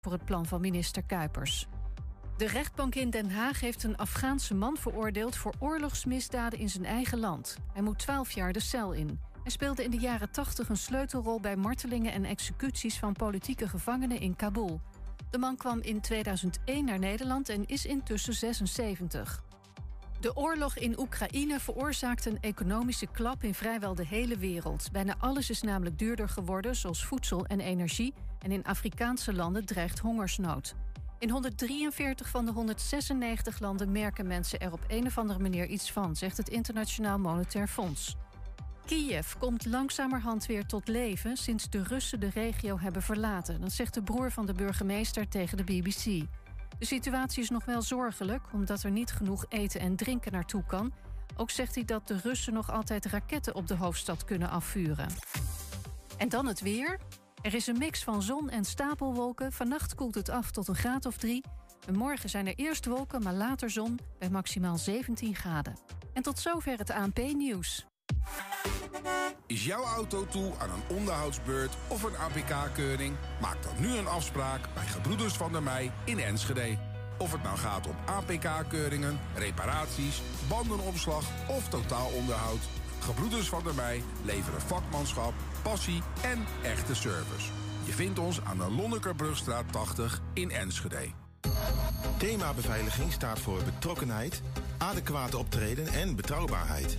voor het plan van minister Kuipers. De rechtbank in Den Haag heeft een Afghaanse man veroordeeld voor oorlogsmisdaden in zijn eigen land. Hij moet 12 jaar de cel in. Hij speelde in de jaren 80 een sleutelrol bij martelingen en executies van politieke gevangenen in Kabul. De man kwam in 2001 naar Nederland en is intussen 76. De oorlog in Oekraïne veroorzaakt een economische klap in vrijwel de hele wereld. Bijna alles is namelijk duurder geworden, zoals voedsel en energie. En in Afrikaanse landen dreigt hongersnood. In 143 van de 196 landen merken mensen er op een of andere manier iets van, zegt het Internationaal Monetair Fonds. Kiev komt langzamerhand weer tot leven sinds de Russen de regio hebben verlaten. Dat zegt de broer van de burgemeester tegen de BBC. De situatie is nog wel zorgelijk, omdat er niet genoeg eten en drinken naartoe kan. Ook zegt hij dat de Russen nog altijd raketten op de hoofdstad kunnen afvuren. En dan het weer. Er is een mix van zon en stapelwolken. Vannacht koelt het af tot een graad of drie. En morgen zijn er eerst wolken, maar later zon bij maximaal 17 graden. En tot zover het ANP-nieuws. Is jouw auto toe aan een onderhoudsbeurt of een APK-keuring? Maak dan nu een afspraak bij Gebroeders van der Mei in Enschede. Of het nou gaat om APK-keuringen, reparaties, bandenopslag of totaalonderhoud. Gebroeders van der Mei leveren vakmanschap, passie en echte service. Je vindt ons aan de Lonnekerbrugstraat 80 in Enschede. Thema beveiliging staat voor betrokkenheid, adequate optreden en betrouwbaarheid.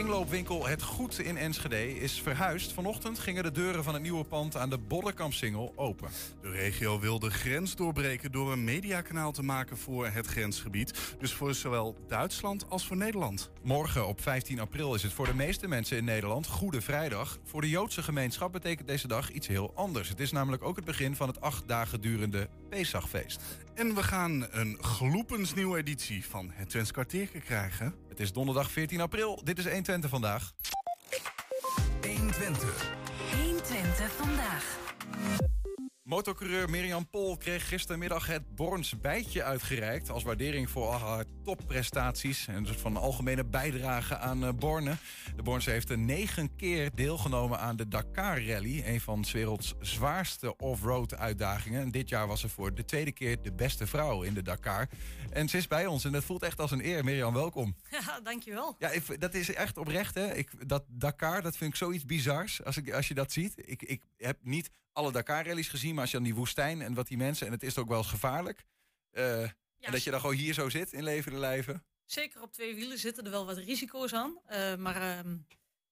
Kringloopwinkel Het Goed in Enschede is verhuisd. Vanochtend gingen de deuren van het nieuwe pand aan de Boddenkamp-singel open. De regio wil de grens doorbreken door een mediakanaal te maken voor het grensgebied. Dus voor zowel Duitsland als voor Nederland. Morgen op 15 april is het voor de meeste mensen in Nederland Goede Vrijdag. Voor de Joodse gemeenschap betekent deze dag iets heel anders. Het is namelijk ook het begin van het acht dagen durende Pesachfeest. En we gaan een gloepensnieuwe editie van het Twents krijgen. Het is donderdag 14 april. Dit is 120 vandaag. 120. 120 vandaag. Motorcoureur Mirjam Pol kreeg gistermiddag het Borns bijtje uitgereikt... als waardering voor haar topprestaties... en een soort van algemene bijdrage aan uh, Borne. De Bornse heeft er negen keer deelgenomen aan de Dakar Rally... een van 's werelds zwaarste off-road uitdagingen. En dit jaar was ze voor de tweede keer de beste vrouw in de Dakar. En ze is bij ons en dat voelt echt als een eer. Mirjam, welkom. Ja, dankjewel. Ja, ik, dat is echt oprecht, hè. Ik, dat Dakar, dat vind ik zoiets bizars als, ik, als je dat ziet. Ik, ik heb niet alle Dakar-rallies gezien, maar als je dan die woestijn en wat die mensen... en het is ook wel eens gevaarlijk. Uh, en dat je dan gewoon hier zo zit in levende lijven. Zeker op twee wielen zitten er wel wat risico's aan. Uh, maar uh,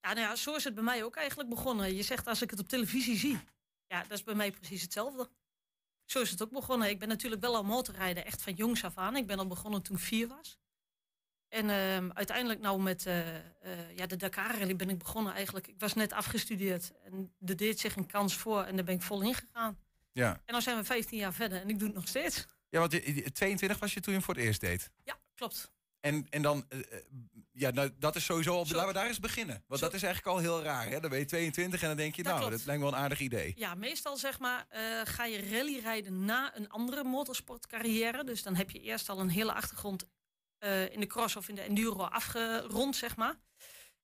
ja, nou ja, zo is het bij mij ook eigenlijk begonnen. Je zegt als ik het op televisie zie. Ja, dat is bij mij precies hetzelfde. Zo is het ook begonnen. Ik ben natuurlijk wel al motorrijden, echt van jongs af aan. Ik ben al begonnen toen ik vier was. En uh, uiteindelijk nou met uh, uh, ja, de Dakar Rally ben ik begonnen eigenlijk. Ik was net afgestudeerd en er deed zich een kans voor en daar ben ik vol in gegaan. Ja. En nu zijn we 15 jaar verder en ik doe het nog steeds. Ja, want je, 22 was je toen je voor het eerst deed? Ja, klopt. En, en dan, ja, nou, dat is sowieso al. Zo. Laten we daar eens beginnen. Want Zo. dat is eigenlijk al heel raar. Hè? Dan ben je 22 en dan denk je, dat nou, klopt. dat lijkt wel een aardig idee. Ja, meestal zeg maar, uh, ga je rallyrijden na een andere motorsportcarrière. Dus dan heb je eerst al een hele achtergrond uh, in de cross of in de enduro afgerond, zeg maar.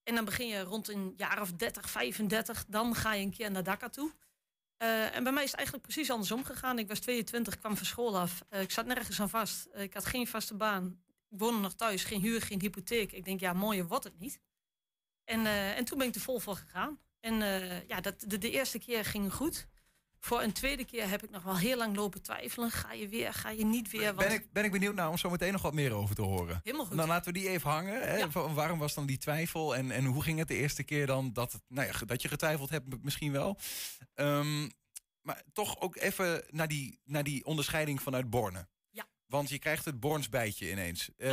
En dan begin je rond een jaar of 30, 35. Dan ga je een keer naar Dakar toe. Uh, en bij mij is het eigenlijk precies andersom gegaan. Ik was 22, kwam van school af. Uh, ik zat nergens aan vast. ik had geen vaste baan. Ik woonde nog thuis, geen huur, geen hypotheek. Ik denk, ja, mooier wordt het niet. En, en toen ben ik er vol voor gegaan. En ja, dat, de, de eerste keer ging goed. Voor een tweede keer heb ik nog wel heel lang lopen twijfelen. Ga je weer, ga je niet weer? Want... Ben, ik, ben ik benieuwd naar om zo meteen nog wat meer over te horen. Helemaal goed. Dan laten we die even hangen. Hè? Ja. Waarom was dan die twijfel? En, en hoe ging het de eerste keer dan dat, nou ja, dat je getwijfeld hebt misschien wel? Um, maar toch ook even naar die, naar die onderscheiding vanuit Borne. Ja. Want je krijgt het Borns bijtje ineens. Eh,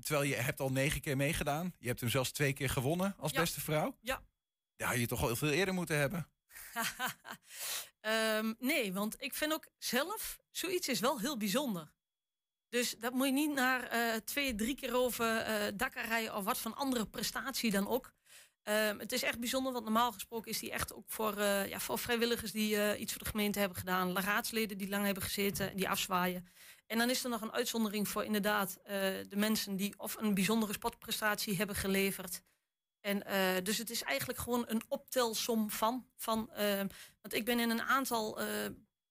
terwijl je hebt al negen keer meegedaan. Je hebt hem zelfs twee keer gewonnen als Ja. beste vrouw. Ja. Ja, had je toch al veel eerder moeten hebben. Ehm, nee, want ik vind ook zelf, zoiets is wel heel bijzonder. Dus dat moet je niet naar eh, twee, drie keer over Dakar rijden of wat van andere prestatie dan ook. Ehm, het is echt bijzonder, want normaal gesproken is die echt ook voor, eh, ja, voor vrijwilligers die iets voor de gemeente hebben gedaan. Raadsleden die lang hebben gezeten, die afzwaaien. En dan is er nog een uitzondering voor inderdaad de mensen die of een bijzondere sportprestatie hebben geleverd. En eh, dus het is eigenlijk gewoon een optelsom van. van ehm, want ik ben in een aantal, eh,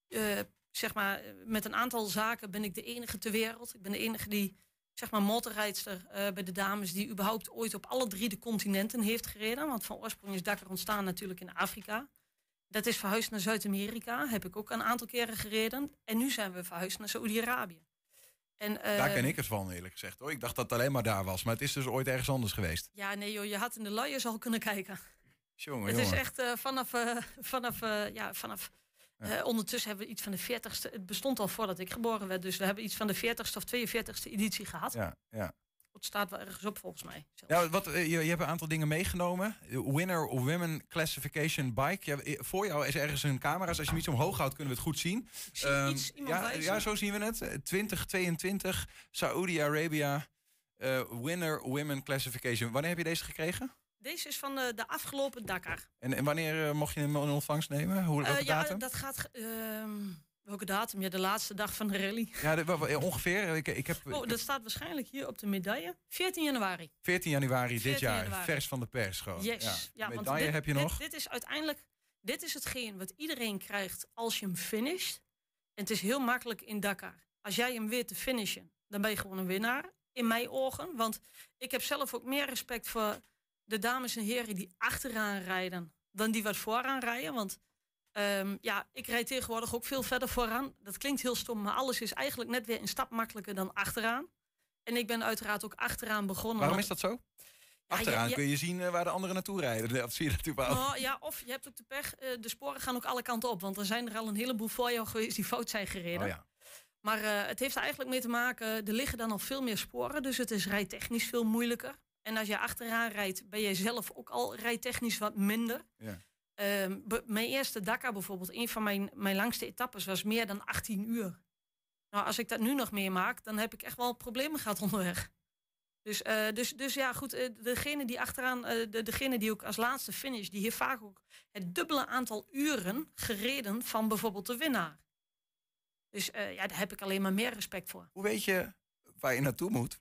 eh, zeg maar, met een aantal zaken ben ik de enige ter wereld. Ik ben de enige die, zeg maar, motorrijdster bij de dames die überhaupt ooit op alle drie de continenten heeft gereden. Want van oorsprong is Dakar ontstaan natuurlijk in Afrika. Dat is verhuisd naar Zuid-Amerika. Heb ik ook een aantal keren gereden. En nu zijn we verhuisd naar Saoedi-Arabië. En, Daar eh, ken ik het van, eerlijk gezegd. Hoor. Ik dacht dat het alleen maar daar was. Maar het is dus ooit ergens anders geweest. Ja, nee joh, je had in de luiers al kunnen kijken. Jongen, Het is echt eh, vanaf, eh, vanaf, eh, ja, vanaf eh, ondertussen hebben we iets van de 40ste. Het bestond al voordat ik geboren werd, dus we hebben iets van de 40ste of 42ste editie gehad. Ja, ja. Staat wel ergens op volgens mij. zelfs. Ja, wat, eh, je, je hebt een aantal dingen meegenomen. Winner Women Classification Bike. Ja, eh, voor jou is ergens een camera. Dus als je hem iets omhoog houdt, kunnen we het goed zien. Zie Ehm, iets, ja, wijzen. ja, zo zien we het. Eh, 2022, Saoedi-Arabia. eh, winner Women Classification. Wanneer heb je deze gekregen? Deze is van de, de afgelopen Dakar. En, en wanneer mocht je hem in ontvangst nemen? Hoe, Eh, ja, datum? dat gaat. Welke datum? Ja, de laatste dag van de rally. Ja, ongeveer. Ik, ik heb Oh, dat staat waarschijnlijk hier op de medaille. 14 januari. 14 januari dit 14 jaar. januari. Vers van de pers gewoon. Yes. Ja. Ja, want Medaille dit, heb je dit- nog. Dit is uiteindelijk, dit is hetgeen wat iedereen krijgt als je hem finisht. En het is heel makkelijk in Dakar. Als jij hem weet te finishen, dan ben je gewoon een winnaar. In mijn ogen. Want ik heb zelf ook meer respect voor de dames en heren die achteraan rijden. Dan die wat vooraan rijden. Want ehm, ja, ik rijd tegenwoordig ook veel verder vooraan. Dat klinkt heel stom, maar alles is eigenlijk net weer een stap makkelijker dan achteraan. En ik ben uiteraard ook achteraan begonnen. Waarom is dat zo? Achteraan ja, kun je zien eh, waar de anderen naartoe rijden. Dat zie je natuurlijk wel. Nou, ja, of je hebt ook de pech, eh, de sporen gaan ook alle kanten op. Want er zijn er al een heleboel voor jou geweest die fout zijn gereden. Oh ja. Maar eh, het heeft er eigenlijk mee te maken, er liggen dan al veel meer sporen. Dus het is rijtechnisch veel moeilijker. En als je achteraan rijdt, ben je zelf ook al rijtechnisch wat minder. Ja. Ehm, be- mijn eerste Dakar bijvoorbeeld, een van mijn, mijn langste etappes was meer dan 18 uur. Nou, als ik dat nu nog meemaak, dan heb ik echt wel problemen gehad onderweg. Dus, eh, dus, dus ja, goed, eh, degene die achteraan, eh, de, degene die ook als laatste finish, die heeft vaak ook het dubbele aantal uren gereden van bijvoorbeeld de winnaar. Dus ja, daar heb ik alleen maar meer respect voor. Hoe weet je waar je naartoe moet?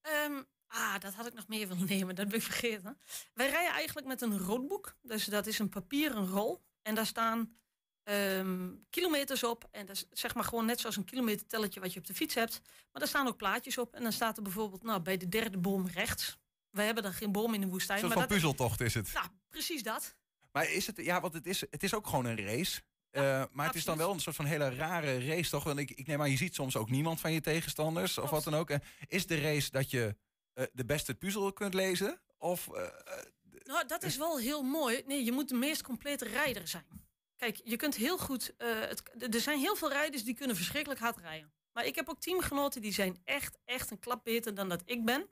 Ehm, ah, dat had ik nog meer willen nemen, dat ben ik vergeten. Wij rijden eigenlijk met een roadbook. Dus dat is een papieren rol. En daar staan ehm, kilometers op. En dat is zeg maar gewoon net zoals een kilometertelletje wat je op de fiets hebt. Maar daar staan ook plaatjes op. En dan staat er bijvoorbeeld nou, bij de derde boom rechts. Wij hebben dan geen boom in de Een woestijn. soort maar van dat puzzeltocht is het. nou, precies dat. Maar is het, ja, want het is, het is ook gewoon een race. Eh, maar het is dan wel een soort van hele rare race, toch? Want ik, ik neem aan, je ziet soms ook niemand van je tegenstanders of wat dan ook. Is de race dat je eh, de beste puzzel kunt lezen? Of eh, eh, Nou, dat is wel heel mooi. Nee, je moet de meest complete rijder zijn. Kijk, je kunt heel goed. er zijn heel veel rijders die kunnen verschrikkelijk hard rijden. Maar ik heb ook teamgenoten die zijn echt, echt een klap beter dan dat ik ben.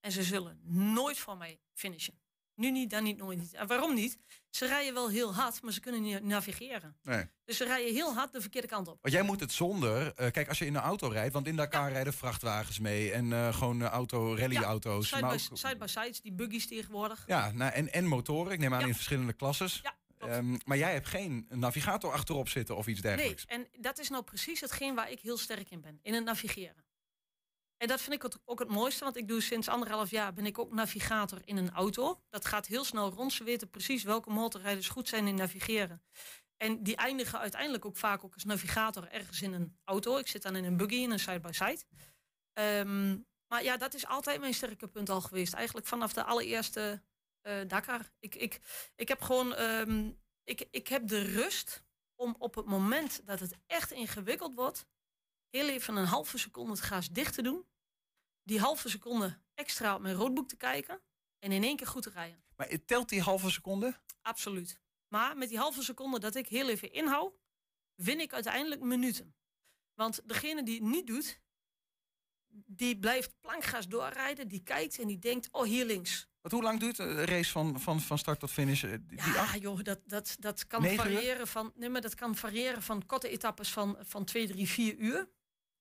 En ze zullen nooit voor mij finishen. Nu niet, dan niet, nooit niet. En waarom niet? Ze rijden wel heel hard, maar ze kunnen niet navigeren. nee. Dus ze rijden heel hard de verkeerde kant op. Want jij moet het zonder. eh, kijk, als je in een auto rijdt, want in Dakar rijden vrachtwagens mee en eh, gewoon eh, auto, rallyauto's. Side maar by, ook- side die buggies tegenwoordig. Ja, nou, en, en motoren. Ik neem aan Ja. in verschillende klasses. Ja. Ehm, maar jij hebt geen navigator achterop zitten of iets Nee, dergelijks. en dat is nou precies hetgeen waar ik heel sterk in ben. In het navigeren. En dat vind ik ook het mooiste, want ik doe sinds anderhalf jaar ben ik ook navigator in een auto. Dat gaat heel snel rond. Ze weten precies welke motorrijders goed zijn in navigeren. En die eindigen uiteindelijk ook vaak ook als navigator ergens in een auto. Ik zit dan in een buggy, in een side-by-side. Ehm, maar ja, dat is altijd mijn sterke punt al geweest. Eigenlijk vanaf de allereerste eh, Dakar. Ik, ik, ik heb gewoon ehm, ik, ik heb de rust om op het moment dat het echt ingewikkeld wordt, heel even een halve seconde het gaas dicht te doen. Die halve seconde extra op mijn roodboek te kijken. En in één keer goed te rijden. Maar telt die halve seconde? Absoluut. Maar met die halve seconde dat ik heel even inhoud, win ik uiteindelijk minuten. Want degene die het niet doet, die blijft plankgas doorrijden, die kijkt en die denkt, oh hier links. Want hoe lang duurt een race van, van, van start tot finish? Eh, Die Ja, acht? joh, dat, dat, dat kan variëren van. Nee, maar dat kan variëren van korte etappes van, van 2, 3, 4 uur.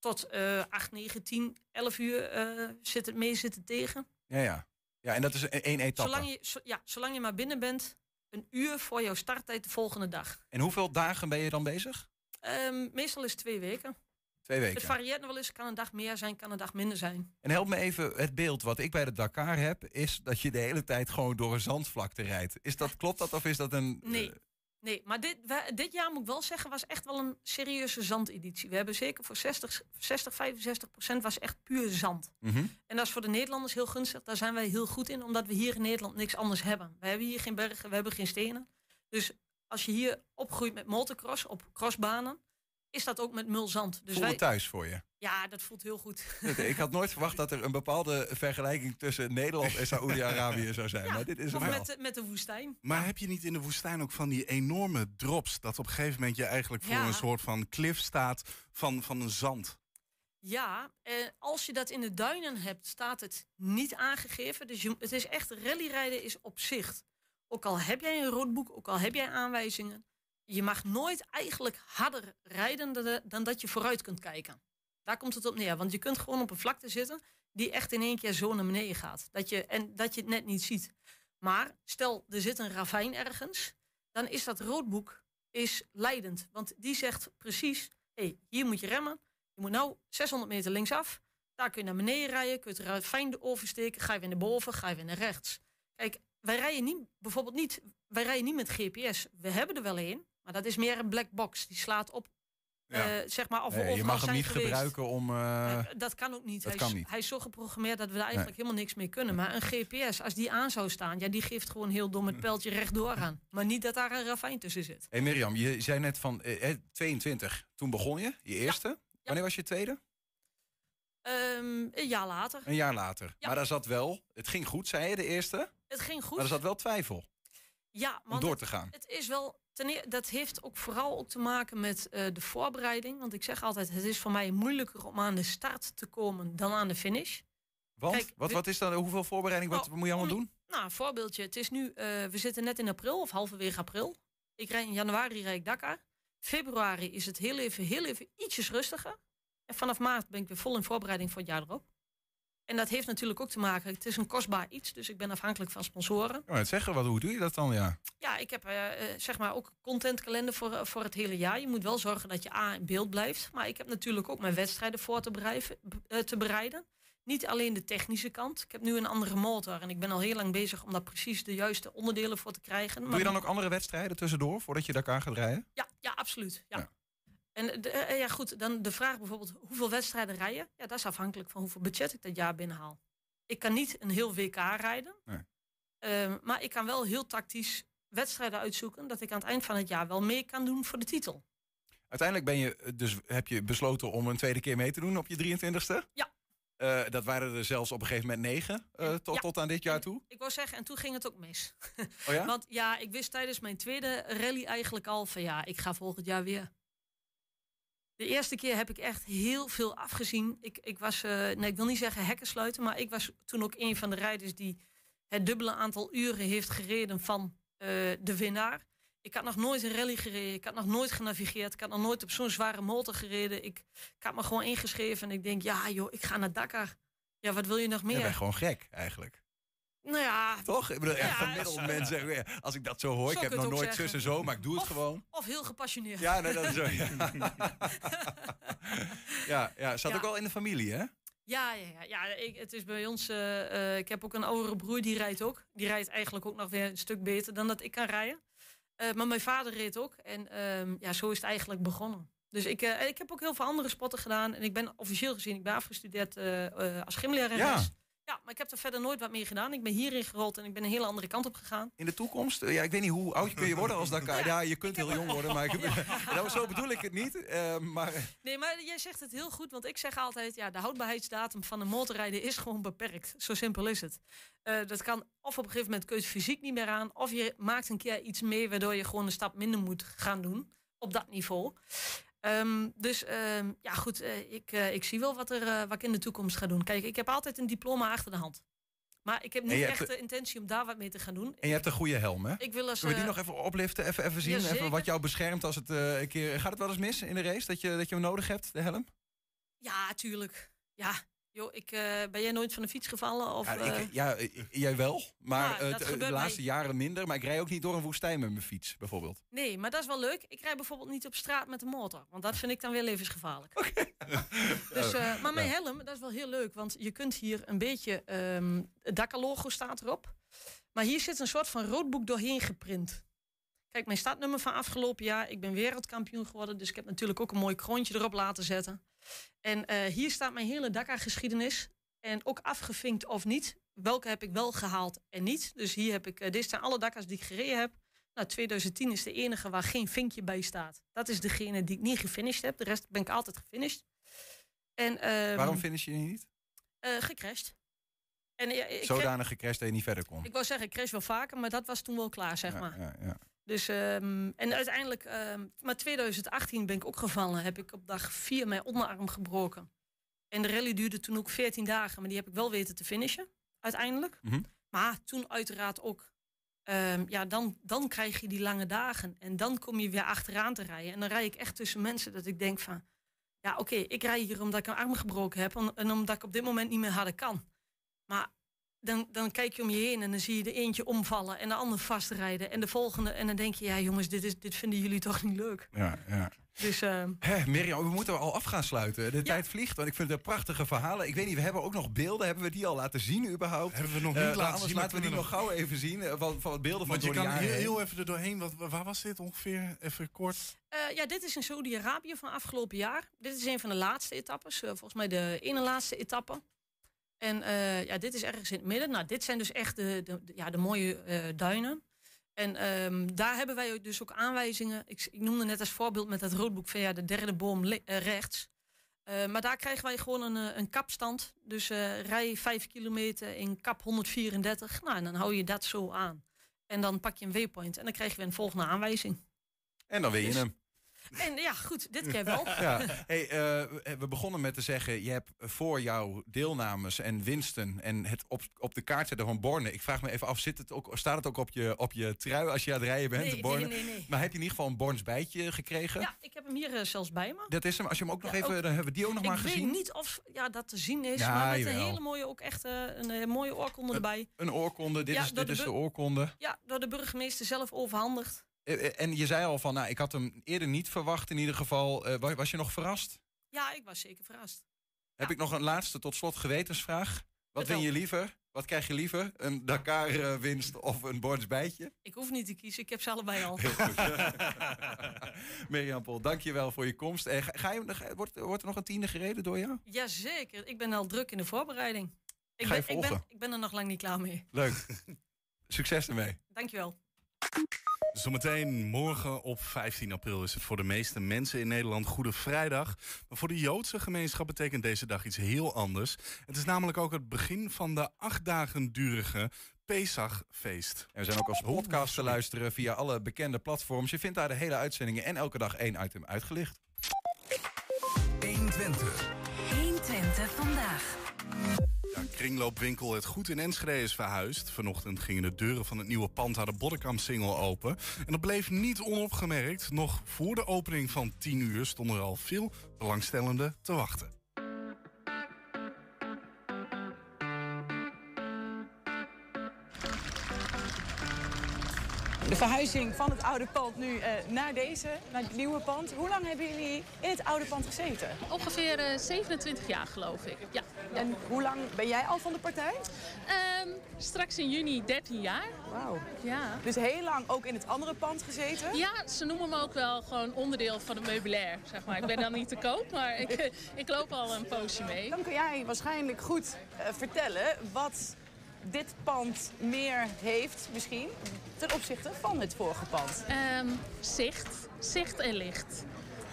Tot eh 8, 9, 10, 11 uur eh, zit het mee zitten tegen. Ja, ja. Ja, en dat is een- één etappe. Zolang je, zo- ja, zolang je maar binnen bent, een uur voor jouw starttijd de volgende dag. En hoeveel dagen ben je dan bezig? Ehm, meestal is het twee weken. Twee Het weken. varieert nog wel eens. Kan een dag meer zijn, kan een dag minder zijn. En help me even, het beeld wat ik bij de Dakar heb, is dat je de hele tijd gewoon door een zandvlakte rijdt. Is dat, klopt dat of is dat een... Nee. eh, Nee, maar dit, dit jaar moet ik wel zeggen, was echt wel een serieuze zandeditie. We hebben zeker voor 60, 60 65 procent was echt puur zand. mhm. En dat is voor de Nederlanders heel gunstig. Daar zijn wij heel goed in, omdat we hier in Nederland niks anders hebben. We hebben hier geen bergen, we hebben geen stenen. Dus als je hier opgroeit met motocross op crossbanen, is dat ook met mulzand. Dus Voel wij, het thuis voor je. ja, dat voelt heel goed. ik had nooit verwacht dat er een bepaalde vergelijking tussen Nederland en Saoedi-Arabië zou zijn. maar dit is Of wel. met, de- met de woestijn. Maar heb je niet in de woestijn ook van die enorme drops... dat op een gegeven moment je eigenlijk voor Ja. een soort van klif staat van, van een zand? Ja, eh, als je dat in de duinen hebt, staat het niet aangegeven. Dus je, het is echt rallyrijden is op zicht. Ook al heb jij een roodboek, ook al heb jij aanwijzingen. Je mag nooit eigenlijk harder rijden dan, dat je vooruit kunt kijken. Daar komt het op neer. Want je kunt gewoon op een vlakte zitten die echt in één keer zo naar beneden gaat. Dat je, en dat je het net niet ziet. Maar stel, er zit een ravijn ergens. Dan is dat roodboek is leidend. Want die zegt precies, hé, hier moet je remmen. Je moet nou 600 meter linksaf. Daar kun je naar beneden rijden. Kun je het ravijn oversteken. Ga je weer naar boven. Ga je weer naar rechts. Kijk, wij rijden niet, bijvoorbeeld niet, wij rijden niet met GPS. We hebben er wel een. Maar dat is meer een black box. Die slaat op, Ja. eh, zeg maar, of Nee, je mag hem niet geweest. gebruiken om... eh, Eh, dat kan ook niet. dat hij, kan is, niet. hij is zo geprogrammeerd dat we daar eigenlijk helemaal niks mee kunnen. Maar een GPS, als die aan zou staan, ja, die geeft gewoon heel dom het pijltje rechtdoor aan. Maar niet dat daar een ravijn tussen zit. hey Mirjam, je zei net van eh, eh, 22. Toen begon je, je eerste. Wanneer was je tweede? Ehm, een jaar later. Een jaar later. Ja. Maar daar zat wel, het ging goed, zei je, de eerste. Het ging goed. Maar er zat wel twijfel ja, om door te gaan. het is wel. Ten eer- dat heeft ook vooral ook te maken met eh, de voorbereiding. Want ik zeg altijd: het is voor mij moeilijker om aan de start te komen dan aan de finish. Want, Kijk, wat, we- wat is dan, hoeveel voorbereiding, wat Nou, moet je allemaal om- doen? Nou, een voorbeeldje. Het is nu, eh, we zitten net in april of halverwege april. Ik rijd in januari rijd ik Dakar. Februari is het heel even, heel even ietsjes rustiger. En vanaf maart ben ik weer vol in voorbereiding voor het jaar erop. En dat heeft natuurlijk ook te maken, het is een kostbaar iets, dus ik ben afhankelijk van sponsoren. Ja, het zeggen, wat, hoe doe je dat dan? Ja. Ja, ik heb eh, zeg maar ook een contentkalender voor, eh, voor het hele jaar. Je moet wel zorgen dat je A in beeld blijft. Maar ik heb natuurlijk ook mijn wedstrijden voor te, bereiden, te bereiden. Niet alleen de technische kant. Ik heb nu een andere motor en ik ben al heel lang bezig om daar precies de juiste onderdelen voor te krijgen. Doe je dan ook andere wedstrijden tussendoor voordat je Dakar gaat rijden? Ja, ja absoluut. Ja. Ja. En de, eh, ja, goed, dan de vraag bijvoorbeeld, hoeveel wedstrijden rijden? Ja, dat is afhankelijk van hoeveel budget ik dat jaar binnenhaal. Ik kan niet een heel WK rijden. Nee. Ehm, maar ik kan wel heel tactisch wedstrijden uitzoeken... dat ik aan het eind van het jaar wel mee kan doen voor de titel. Uiteindelijk ben je, eh, dus heb je besloten om een tweede keer mee te doen op je 23ste? Ja. Eh, dat waren er zelfs op een gegeven moment negen eh, tot, Ja. tot aan dit jaar toe. Ik wou zeggen, en toen ging het ook mis. Oh ja? Want ja, ik wist tijdens mijn tweede rally eigenlijk al van ja, ik ga volgend jaar weer. De eerste keer heb ik echt heel veel afgezien. Ik, ik was, eh, nee, ik wil niet zeggen hekken sluiten, maar ik was toen ook een van de rijders die het dubbele aantal uren heeft gereden van eh, de winnaar. Ik had nog nooit een rally gereden, ik had nog nooit genavigeerd, ik had nog nooit op zo'n zware motor gereden. Ik, ik had me gewoon ingeschreven en ik denk, ja joh, ik ga naar Dakar. Ja, wat wil je nog Je meer? bent gewoon gek eigenlijk. Nou ja, Toch? Ik bedoel, echt gemiddeld mensen zeggen, ja, als ik dat zo hoor, Zo ik heb nog nooit zus en zo, maar ik doe het gewoon. of heel gepassioneerd. Ja, nee, dat is zo. Ja, ja, zat ook wel in de familie, hè? Ja, ja, ja, ja ik, het is bij ons. eh, eh, ik heb ook een oudere broer die rijdt ook. Die rijdt eigenlijk ook nog weer een stuk beter dan dat ik kan rijden. Eh, maar mijn vader reed ook. En ehm, ja, zo is het eigenlijk begonnen. Dus ik, ik heb ook heel veel andere sporten gedaan. En ik ben officieel gezien, ik ben afgestudeerd als gymlerares. Ja. Ja. Ja, maar ik heb er verder nooit wat meer gedaan. Ik ben hierin gerold en ik ben een hele andere kant op gegaan. In de toekomst, ja, ik weet niet hoe oud kun je worden als Dakar. Ja, je kunt heel jong worden, maar ik, nou, zo bedoel ik het niet. eh, maar Nee, maar jij zegt het heel goed, want ik zeg altijd... ja, de houdbaarheidsdatum van een motorrijden is gewoon beperkt. Zo simpel is het. Eh, dat kan of op een gegeven moment kun je het fysiek niet meer aan... of je maakt een keer iets mee waardoor je gewoon een stap minder moet gaan doen. Op dat niveau. Ehm, dus ehm, ja, goed, eh, ik, eh, ik zie wel wat, er, eh, wat ik in de toekomst ga doen. Kijk, ik heb altijd een diploma achter de hand. Maar ik heb niet echt de intentie om daar wat mee te gaan doen. en je hebt een goede helm, hè? Ik wil als... Zullen we die nog even opliften, even, even zien? Even wat jou beschermt als het een keer... Gaat het wel eens mis in de race, dat je, dat je hem nodig hebt, de helm? Ja, tuurlijk. Ja, joh, ik, eh, ben jij nooit van de fiets gevallen? Of, Ja, eh, ik, ja jij wel, maar Ja, eh, de- laatste mij. jaren minder. Maar ik rij ook niet door een woestijn met mijn fiets, bijvoorbeeld. Nee, maar dat is wel leuk. Ik rijd bijvoorbeeld niet op straat met de motor. Want dat vind ik dan weer levensgevaarlijk. Dus, maar mijn helm, dat is wel heel leuk. Want je kunt hier een beetje... ehm het Dakar-logo staat erop. Maar hier zit een soort van roodboek doorheen geprint. Kijk, mijn startnummer van afgelopen jaar. Ik ben wereldkampioen geworden. Dus ik heb natuurlijk ook een mooi kroontje erop laten zetten. En eh, hier staat mijn hele Dakar-geschiedenis. En ook afgevinkt of niet. Welke heb ik wel gehaald en niet. Dus hier heb ik... eh, dit zijn alle Dakars die ik gereden heb. Nou, 2010 is de enige waar geen vinkje bij staat. Dat is degene die ik niet gefinished heb. De rest ben ik altijd gefinished. En, ehm, Waarom finish je niet? eh, gecrashed. En ik, Zodanig gecrashed dat je niet verder kon. ik wou zeggen, ik crash wel vaker, maar dat was toen wel klaar, zeg Ja, maar. ja, ja. Dus, ehm, en uiteindelijk, ehm, maar 2018 ben ik ook gevallen. Heb ik op dag 4 mijn onderarm gebroken. En de rally duurde toen ook 14 dagen, maar die heb ik wel weten te finishen, uiteindelijk. Mhm. Maar toen uiteraard ook, ehm, ja, dan, dan krijg je die lange dagen. En dan kom je weer achteraan te rijden. En dan rij ik echt tussen mensen dat ik denk van... Ja, oké, ik rij hier omdat ik een arm gebroken heb. en- En omdat ik op dit moment niet meer harder kan. Maar dan, dan kijk je om je heen en dan zie je de eentje omvallen en de ander vastrijden. En de volgende. En dan denk je, ja jongens, dit, is, dit vinden jullie toch niet leuk. ja, ja. Dus ehm, Hé, Mirjam, we moeten al af gaan sluiten. De tijd vliegt, want ik vind het prachtige verhalen. Ik weet niet, we hebben ook nog beelden. Hebben we die al laten zien überhaupt? Hebben we nog Eh, niet laten anders zien. laten we die nog gauw even zien. eh, Van, van wat beelden van Want je kan heel, heel even er doorheen. Wat, waar was dit ongeveer? Even kort. eh, ja, dit is in Saudi-Arabië van afgelopen jaar. Dit is een van de laatste etappes. volgens mij de ene laatste etappe. En eh, ja, dit is ergens in het midden. Nou, dit zijn dus echt de, de, de- ja, de mooie eh, duinen. En ehm, daar hebben wij dus ook aanwijzingen. Ik, ik noemde net als voorbeeld met dat roodboek van ja, de derde boom eh, rechts. Eh, maar daar krijgen wij gewoon een, een kapstand. Dus eh, rij 5 kilometer in kap 134. Nou, en dan hou je dat zo aan. En dan pak je een waypoint en dan krijg je weer een volgende aanwijzing. En dan win je Dus- hem. En ja, goed, dit keer wel. Ja. Hey, eh, we begonnen met te zeggen, je hebt voor jouw deelnames en winsten en het op, op de kaart zetten van Borne. Ik vraag me even af, zit het ook, staat het ook op je, op je trui als je aan het rijden bent? Nee, Borne? nee, nee, nee. Maar heb je in ieder geval een Borns bijtje gekregen? Ja, ik heb hem hier eh, zelfs bij me. Dat is hem. Als je hem ook nog Ja, even, ook- dan hebben we die ook nog ik maar gezien. weet niet of ja, dat te zien is, Ja, maar met een hele mooie, ook echt eh, een mooie oorkonde erbij. Een oorkonde, dit is, dit de is de oorkonde. Ja, door de burgemeester zelf overhandigd. Eh, eh, En je zei al van, nou, ik had hem eerder niet verwacht in ieder geval. Eh, wa- was je nog verrast? Ja, ik was zeker verrast. Heb ik nog een laatste tot slot gewetensvraag? Wat vind je liever? Wat krijg je liever? Een Dakar-winst of een Borns bijtje? Ik hoef niet te kiezen, ik heb ze allebei al. Mirjam Pol, dankjewel voor je komst. En ga, je, ga- wordt, wordt er nog een tiende gereden door jou? Jazeker, ik ben al druk in de voorbereiding. Ik Ga je ben, ik, ben, ik ben er nog lang niet klaar mee. Leuk. Succes ermee. Dankjewel. Zometeen morgen op 15 april is het voor de meeste mensen in Nederland Goede Vrijdag. Maar voor de Joodse gemeenschap betekent deze dag iets heel anders. Het is namelijk ook het begin van de acht dagen durige Pesachfeest. En we zijn ook als podcast te luisteren via alle bekende platforms. Je vindt daar de hele uitzendingen en elke dag één item uitgelicht. 120. 120 vandaag. Ja, kringloopwinkel Het Goed in Enschede is verhuisd. Vanochtend gingen de deuren van het nieuwe pand aan de Boddenkamp-singel open. En dat bleef niet onopgemerkt. Nog voor de opening van 10 uur stonden er al veel belangstellenden te wachten. De verhuizing van het oude pand nu uh, naar deze, naar het nieuwe pand. Hoe lang hebben jullie in het oude pand gezeten? Ongeveer uh, 27 jaar, geloof ik. Ja. En hoe lang ben jij al van de partij? Um, straks in juni 13 jaar. Wauw. Ja. Dus heel lang ook in het andere pand gezeten? Ja, ze noemen me ook wel gewoon onderdeel van het meubilair, zeg maar. Ik ben dan niet te koop, maar ik, ik loop al een poosje mee. Dan kun jij waarschijnlijk goed uh, vertellen wat dit pand meer heeft misschien ten opzichte van het vorige pand? Um, zicht. Zicht en licht.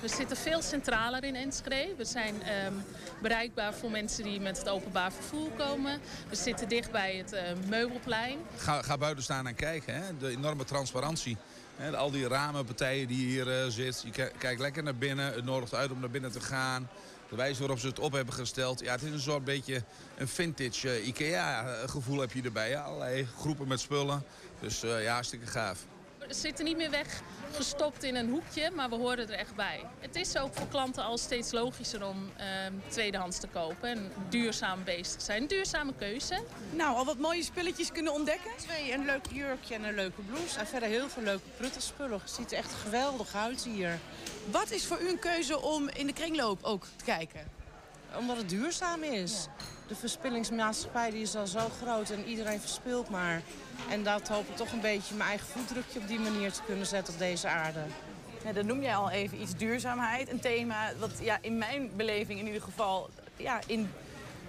We zitten veel centraler in Enschede. We zijn um, bereikbaar voor mensen die met het openbaar vervoer komen. We zitten dicht bij het uh, meubelplein. Ga, ga buiten staan en kijken. Hè? De enorme transparantie. Hè? Al die ramenpartijen die hier uh, zitten. Je kijkt lekker naar binnen. Het nodigt uit om naar binnen te gaan. De wijze waarop ze het op hebben gesteld. Ja, het is een soort beetje een vintage uh, IKEA-gevoel heb je erbij. Ja, allerlei groepen met spullen. Dus uh, ja, hartstikke gaaf. We zitten niet meer weg gestopt in een hoekje, maar we horen er echt bij. Het is ook voor klanten al steeds logischer om uh, tweedehands te kopen en duurzaam bezig te zijn. Duurzame keuze. Nou, al wat mooie spulletjes kunnen ontdekken? Twee, een leuk jurkje en een leuke blouse. En verder heel veel leuke pruttenspullen. Het ziet er echt geweldig uit hier. Wat is voor u een keuze om in de kringloop ook te kijken? Omdat het duurzaam is. Ja. De verspillingsmaatschappij die is al zo groot en iedereen verspilt maar. En dat hoop ik toch een beetje mijn eigen voetdrukje op die manier te kunnen zetten op deze aarde. Ja, dan noem jij al even iets duurzaamheid. Een thema wat ja, in mijn beleving in ieder geval ja, in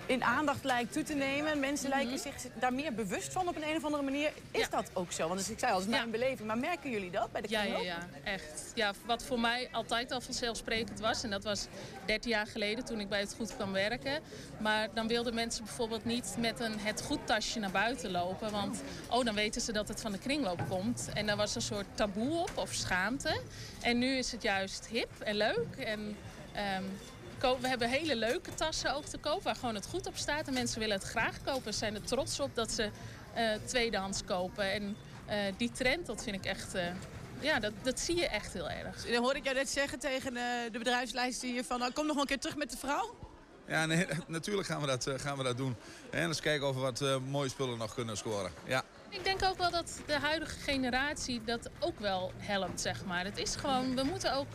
in aandacht lijkt toe te nemen. Mensen mm -hmm. lijken zich daar meer bewust van op een, een of andere manier. Is ja. dat ook zo? Want dus ik zei al, dat is mijn ja. beleving. Maar merken jullie dat bij de ja, ja, ja, echt. Ja, wat voor mij altijd al vanzelfsprekend was. En dat was 13 jaar geleden toen ik bij het goed kwam werken. Maar dan wilden mensen bijvoorbeeld niet met een het goed tasje naar buiten lopen. Want oh, dan weten ze dat het van de kringloop komt. En daar was een soort taboe op of schaamte. En nu is het juist hip en leuk. En um, we hebben hele leuke tassen ook te koop waar gewoon het goed op staat. En mensen willen het graag kopen. Ze zijn er trots op dat ze uh, tweedehands kopen. En uh, die trend, dat vind ik echt... Uh, ja, dat, dat zie je echt heel erg. Dan hoorde ik jou net zeggen tegen de bedrijfsleider hier van... Nou, kom nog een keer terug met de vrouw. Ja, nee, natuurlijk gaan we dat, gaan we dat doen. En eens kijken of we wat mooie spullen nog kunnen scoren. Ja. Ik denk ook wel dat de huidige generatie dat ook wel helpt, zeg maar. Het is gewoon, we moeten ook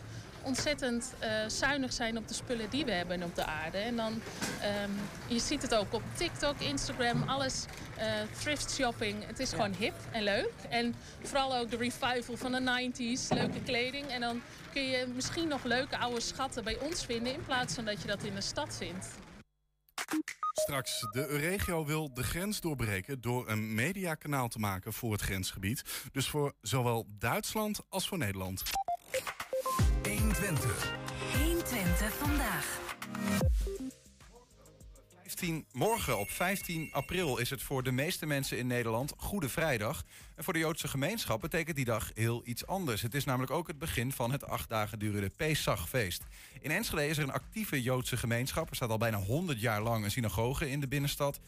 ontzettend uh, zuinig zijn op de spullen die we hebben op de aarde. En dan, um, je ziet het ook op TikTok, Instagram, alles. Uh, thrift shopping, het is gewoon hip en leuk. En vooral ook de revival van de 90s, leuke kleding. En dan kun je misschien nog leuke oude schatten bij ons vinden... in plaats van dat je dat in de stad vindt. Straks, de Euregio wil de grens doorbreken door een mediakanaal te maken voor het grensgebied. Dus voor zowel Duitsland als voor Nederland. 120. 120 vandaag. 15, morgen op 15 april is het voor de meeste mensen in Nederland Goede Vrijdag. En voor de Joodse gemeenschap betekent die dag heel iets anders. Het is namelijk ook het begin van het acht dagen durende Pesachfeest. In Enschede is er een actieve Joodse gemeenschap. Er staat al bijna 100 jaar lang een synagoge in de binnenstad.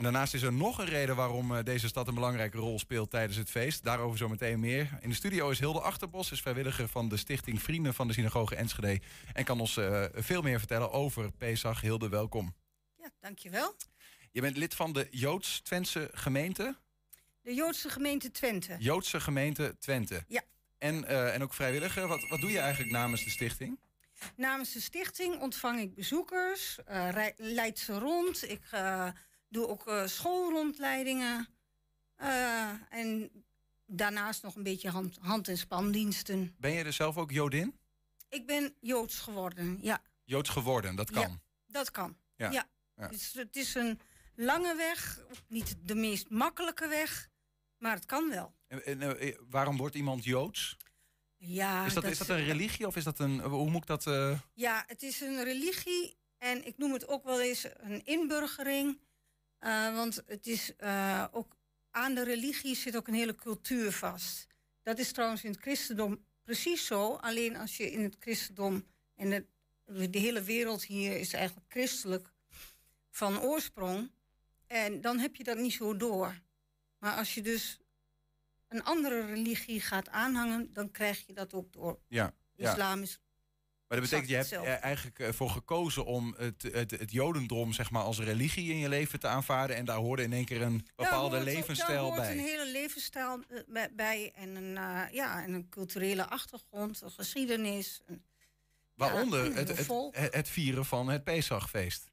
Daarnaast is er nog een reden waarom eh, deze stad een belangrijke rol speelt tijdens het feest. Daarover zometeen meer. In de studio is Hilde Achterbos, is vrijwilliger van de stichting Vrienden van de Synagoge Enschede. En kan ons uh, veel meer vertellen over Pesach. Hilde, welkom. Ja, dankjewel. Je bent lid van de Joods-Twentse gemeente? De Joodse gemeente Twente. Joodse gemeente Twente. Ja. En, uh, en ook vrijwilliger. Wat, wat doe je eigenlijk namens de stichting? Namens de stichting ontvang ik bezoekers, leid ze rond. Ik doe ook uh, schoolrondleidingen. Uh, en daarnaast nog een beetje hand, hand- en spandiensten. Ben je er zelf ook Jodin? Ik ben Joods geworden, ja. Joods geworden, dat kan? Ja, dat kan, ja. ja. Het, is, het, is, een lange weg, niet de meest makkelijke weg, maar het kan wel. En, en uh, waarom wordt iemand Joods? Ja, is, dat, dat is dat een religie of is dat een... Hoe moet ik dat... Ja, het is een religie en ik noem het ook wel eens een inburgering... Uh, want het is uh, ook aan de religie zit ook een hele cultuur vast. Dat is trouwens in het christendom precies zo. Alleen als je in het christendom en de, de hele wereld hier is eigenlijk christelijk van oorsprong. En dan heb je dat niet zo door. Maar als je dus een andere religie gaat aanhangen, dan krijg je dat ook door. Ja. Islam is Maar dat betekent, je hebt er eigenlijk eh, voor gekozen om het, het, het jodendom zeg maar, als religie in je leven te aanvaarden. En daar hoorde in één keer een bepaalde Daar hoort- levensstijl daar hoort bij. een hele levensstijl eh, bij- bij en een, eh, ja, en een culturele achtergrond, een geschiedenis. een- Waaronder ja, het, het, het, vieren van het Pesachfeest.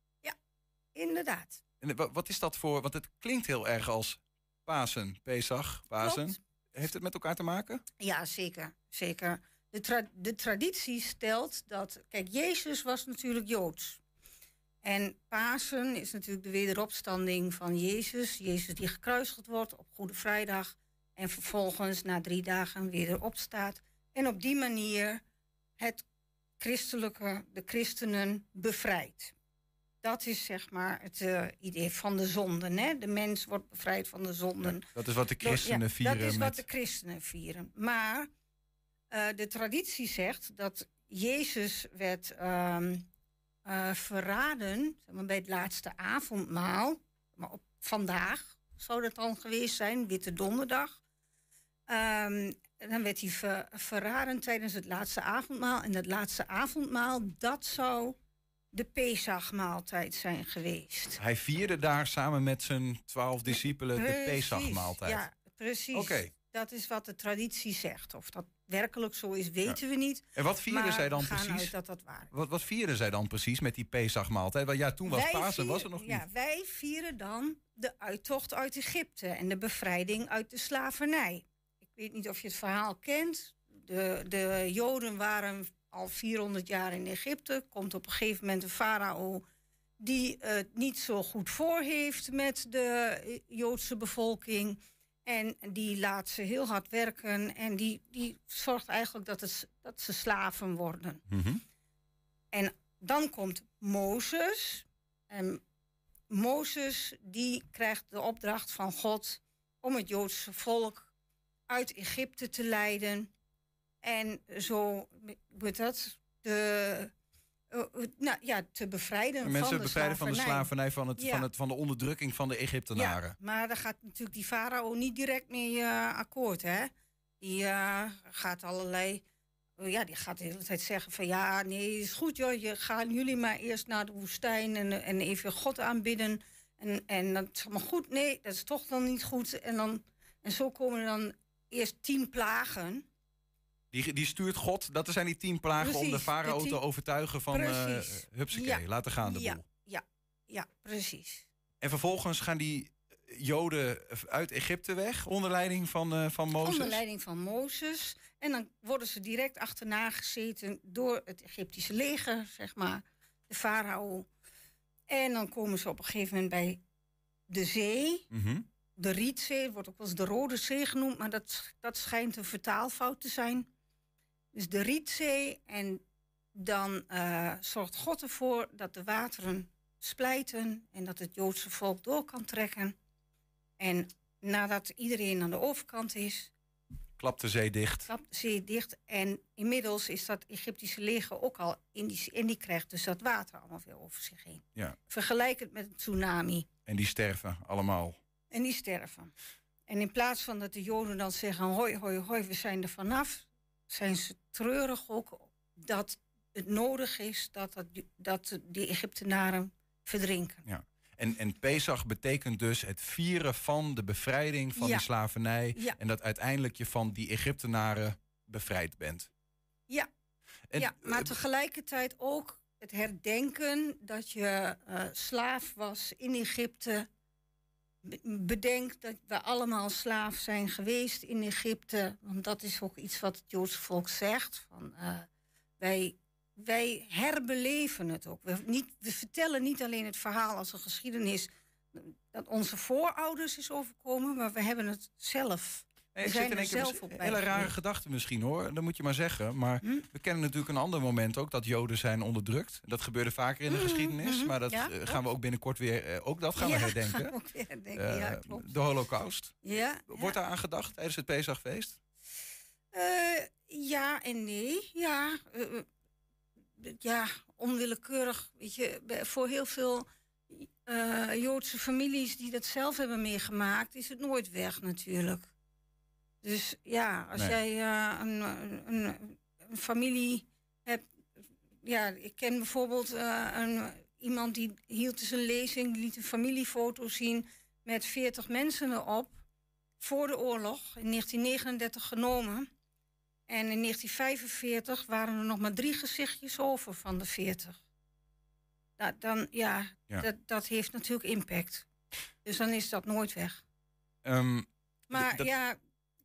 Inderdaad. En wa- wat is dat voor, want het klinkt heel erg als Pasen, Pesach, Pasen. Klopt. Heeft het met elkaar te maken? Ja, zeker. zeker. De, tra- de traditie stelt dat. Kijk, Jezus was natuurlijk joods. En Pasen is natuurlijk de wederopstanding van Jezus. Jezus die gekruisigd wordt op Goede Vrijdag. En vervolgens na drie dagen weer opstaat. En op die manier het christelijke, de christenen bevrijdt. Dat is zeg maar het eh, idee van de zonden. Hè? De mens wordt bevrijd van de zonden. Dat is wat de christenen ja, vieren. Dat is met... wat de christenen vieren. Maar eh, de traditie zegt dat Jezus werd ehm, eh, verraden zeg maar, bij het laatste avondmaal. Maar op vandaag zou dat dan geweest zijn, Witte Donderdag. Ehm, en dan werd hij ver- verraden tijdens het laatste avondmaal. En dat laatste avondmaal, dat zou de Pesachmaaltijd zijn geweest. Hij vierde daar samen met zijn twaalf discipelen de Pesachmaaltijd. Ja, precies. Oké. Dat is wat de traditie zegt. Of dat werkelijk zo is, weten we niet. En wat vierden maar zij dan precies? uit dat dat waar is. Wat, wat vierden zij dan precies met die Pesachmaaltijd? Want ja, toen was Wij Pasen, was er vieren- nog niet. Ja, wij vieren dan de uittocht uit Egypte en de bevrijding uit de slavernij. Ik weet niet of je het verhaal kent. De, de Joden waren al 400 jaar in Egypte. Komt op een gegeven moment een farao die het niet zo goed voor heeft met de Joodse bevolking. En die laat ze heel hard werken en die, die zorgt eigenlijk dat, het, dat ze slaven worden. Mhm. En dan komt Mozes. En Mozes die krijgt de opdracht van God om het Joodse volk uit Egypte te leiden. En zo, wordt dat, de, eh, eh, nou, ja, te bevrijden En mensen van de bevrijden van de slavernij. van, het, Ja. van, het, van de onderdrukking van de Egyptenaren. Ja, maar daar gaat natuurlijk die farao niet direct mee eh, akkoord, hè? Die gaat allerlei... Ja, die gaat de hele tijd zeggen van... Ja, nee, is goed joh, je, gaan jullie maar eerst naar de woestijn... en, en even God aanbidden. En, en dat is allemaal goed. Nee, dat is toch dan niet goed. En, dan, en zo komen er dan eerst tien plagen... Die, die stuurt God, dat zijn die tien plagen om de farao te overtuigen van... eh Precies. hupsakee, Ja, laten gaan de ja, boel. Ja, ja, precies. En vervolgens gaan die Joden uit Egypte weg onder leiding van, eh, van Mozes. Onder leiding van Mozes. En dan worden ze direct achterna gezeten door het Egyptische leger, zeg maar, de farao. En dan komen ze op een gegeven moment bij de zee, Mhm. de Rietzee, wordt ook wel eens de Rode Zee genoemd, maar dat, dat schijnt een vertaalfout te zijn. Dus de Rietzee, en dan eh, zorgt God ervoor dat de wateren splijten en dat het Joodse volk door kan trekken. En nadat iedereen aan de overkant is, Klapt de zee dicht. klapt de zee dicht. En inmiddels is dat Egyptische leger ook al in die, en die krijgt dus dat water allemaal weer over zich heen. Ja. Vergelijk het met een tsunami. En die sterven allemaal. En die sterven. En in plaats van dat de Joden dan zeggen: hoi, hoi, hoi, we zijn er vanaf, zijn ze treurig ook dat het nodig is dat, dat, dat die Egyptenaren verdrinken. Ja. En, en Pesach betekent dus het vieren van de bevrijding van Ja. die slavernij. Ja. En dat uiteindelijk je van die Egyptenaren bevrijd bent. Ja, En, ja maar eh, tegelijkertijd ook het herdenken dat je eh, slaaf was in Egypte. Be- Bedenk dat we allemaal slaaf zijn geweest in Egypte. Want dat is ook iets wat het Joodse volk zegt. Van, eh, wij, wij herbeleven het ook. We, niet, we vertellen niet alleen het verhaal als een geschiedenis dat onze voorouders is overkomen, maar we hebben het zelf. Nee, ik zit zijn in één keer op hele rare bijgeleerd. gedachte misschien hoor. Dat moet je maar zeggen. Maar Hm? we kennen natuurlijk een ander moment ook dat Joden zijn onderdrukt. Dat gebeurde vaker in de Mhm, geschiedenis. mhm. Maar dat Ja, eh, gaan we ook binnenkort weer. eh, ook dat gaan Ja, we herdenken. gaan we ook weer herdenken, ja, Eh, klopt. De Holocaust. Ja, Wordt daar aan gedacht tijdens het Pesachfeest? Eh, ja en nee. Ja, ja, onwillekeurig. Weet je, voor heel veel Joodse families die dat zelf hebben meegemaakt, is het nooit weg natuurlijk. Dus ja, als Nee. jij eh, een, een, een familie hebt ja, ik ken bijvoorbeeld eh, een, iemand die hield dus een lezing, die liet een familiefoto zien met 40 mensen erop. Voor de oorlog, in 1939 genomen. En in 1945 waren er nog maar drie gezichtjes over van de 40. Dat, dan, ja, Ja. Dat, dat heeft natuurlijk impact. Dus dan is dat nooit weg. Ehm, Maar ja,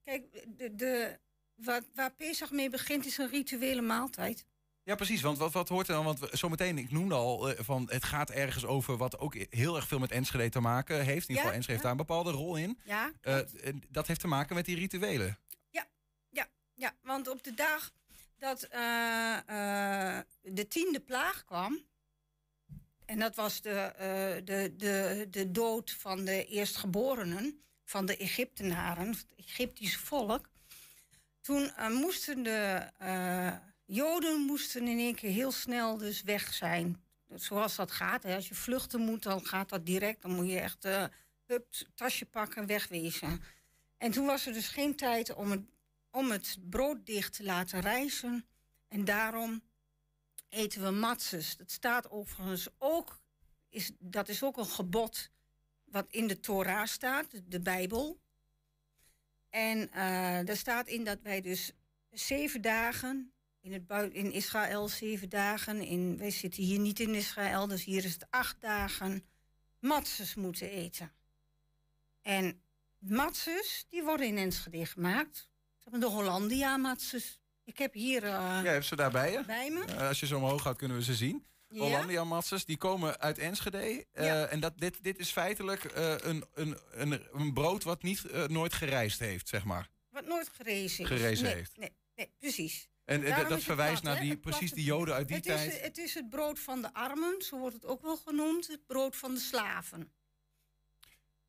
kijk, de, de, wat, waar Pesach mee begint is een rituele maaltijd. Ja, precies. Want wat, wat hoort er dan? Want zometeen, ik noemde al, eh, van het gaat ergens over wat ook heel erg veel met Enschede te maken heeft. In ieder Ja, geval, Enschede heeft daar een bepaalde rol in. Ja, Eh, dat heeft te maken met die rituelen. ja, ja, want op de dag dat eh, de tiende plaag kwam... en dat was de, de, de, de dood van de eerstgeborenen... van de Egyptenaren, het Egyptische volk... toen eh, moesten de eh, Joden moesten in één keer heel snel dus weg zijn. Zoals dat gaat, hè. als je vluchten moet, dan gaat dat direct. Dan moet je echt eh hup, tasje pakken en wegwezen. En toen was er dus geen tijd om het, om het brood dicht te laten rijzen. En daarom eten we matzes. Dat staat overigens ook, is, dat is ook een gebod wat in de Torah staat, de, Bijbel. En eh daar staat in dat wij dus zeven dagen, in, het in Israël zeven dagen, in, wij zitten hier niet in Israël, dus hier is het acht dagen, matzes moeten eten. En matzes, die worden in Enschede gemaakt. De Hollandia matzes. Ik heb hier eh, Ja, heb ze daarbij je? bij me. Eh, als je zo omhoog gaat, kunnen we ze zien. Ja. Hollandia Matzes, die komen uit Enschede. Eh, Ja. En dat, dit, dit is feitelijk eh, een, een, een, een brood wat niet, eh, nooit gerijst heeft, zeg maar. Wat nooit gerezen is. Gerezen nee, heeft. Nee, nee, precies. En dat, verwijst plat, naar die, precies die joden uit die het tijd. Is, het is het brood van de armen, zo wordt het ook wel genoemd. Het brood van de slaven.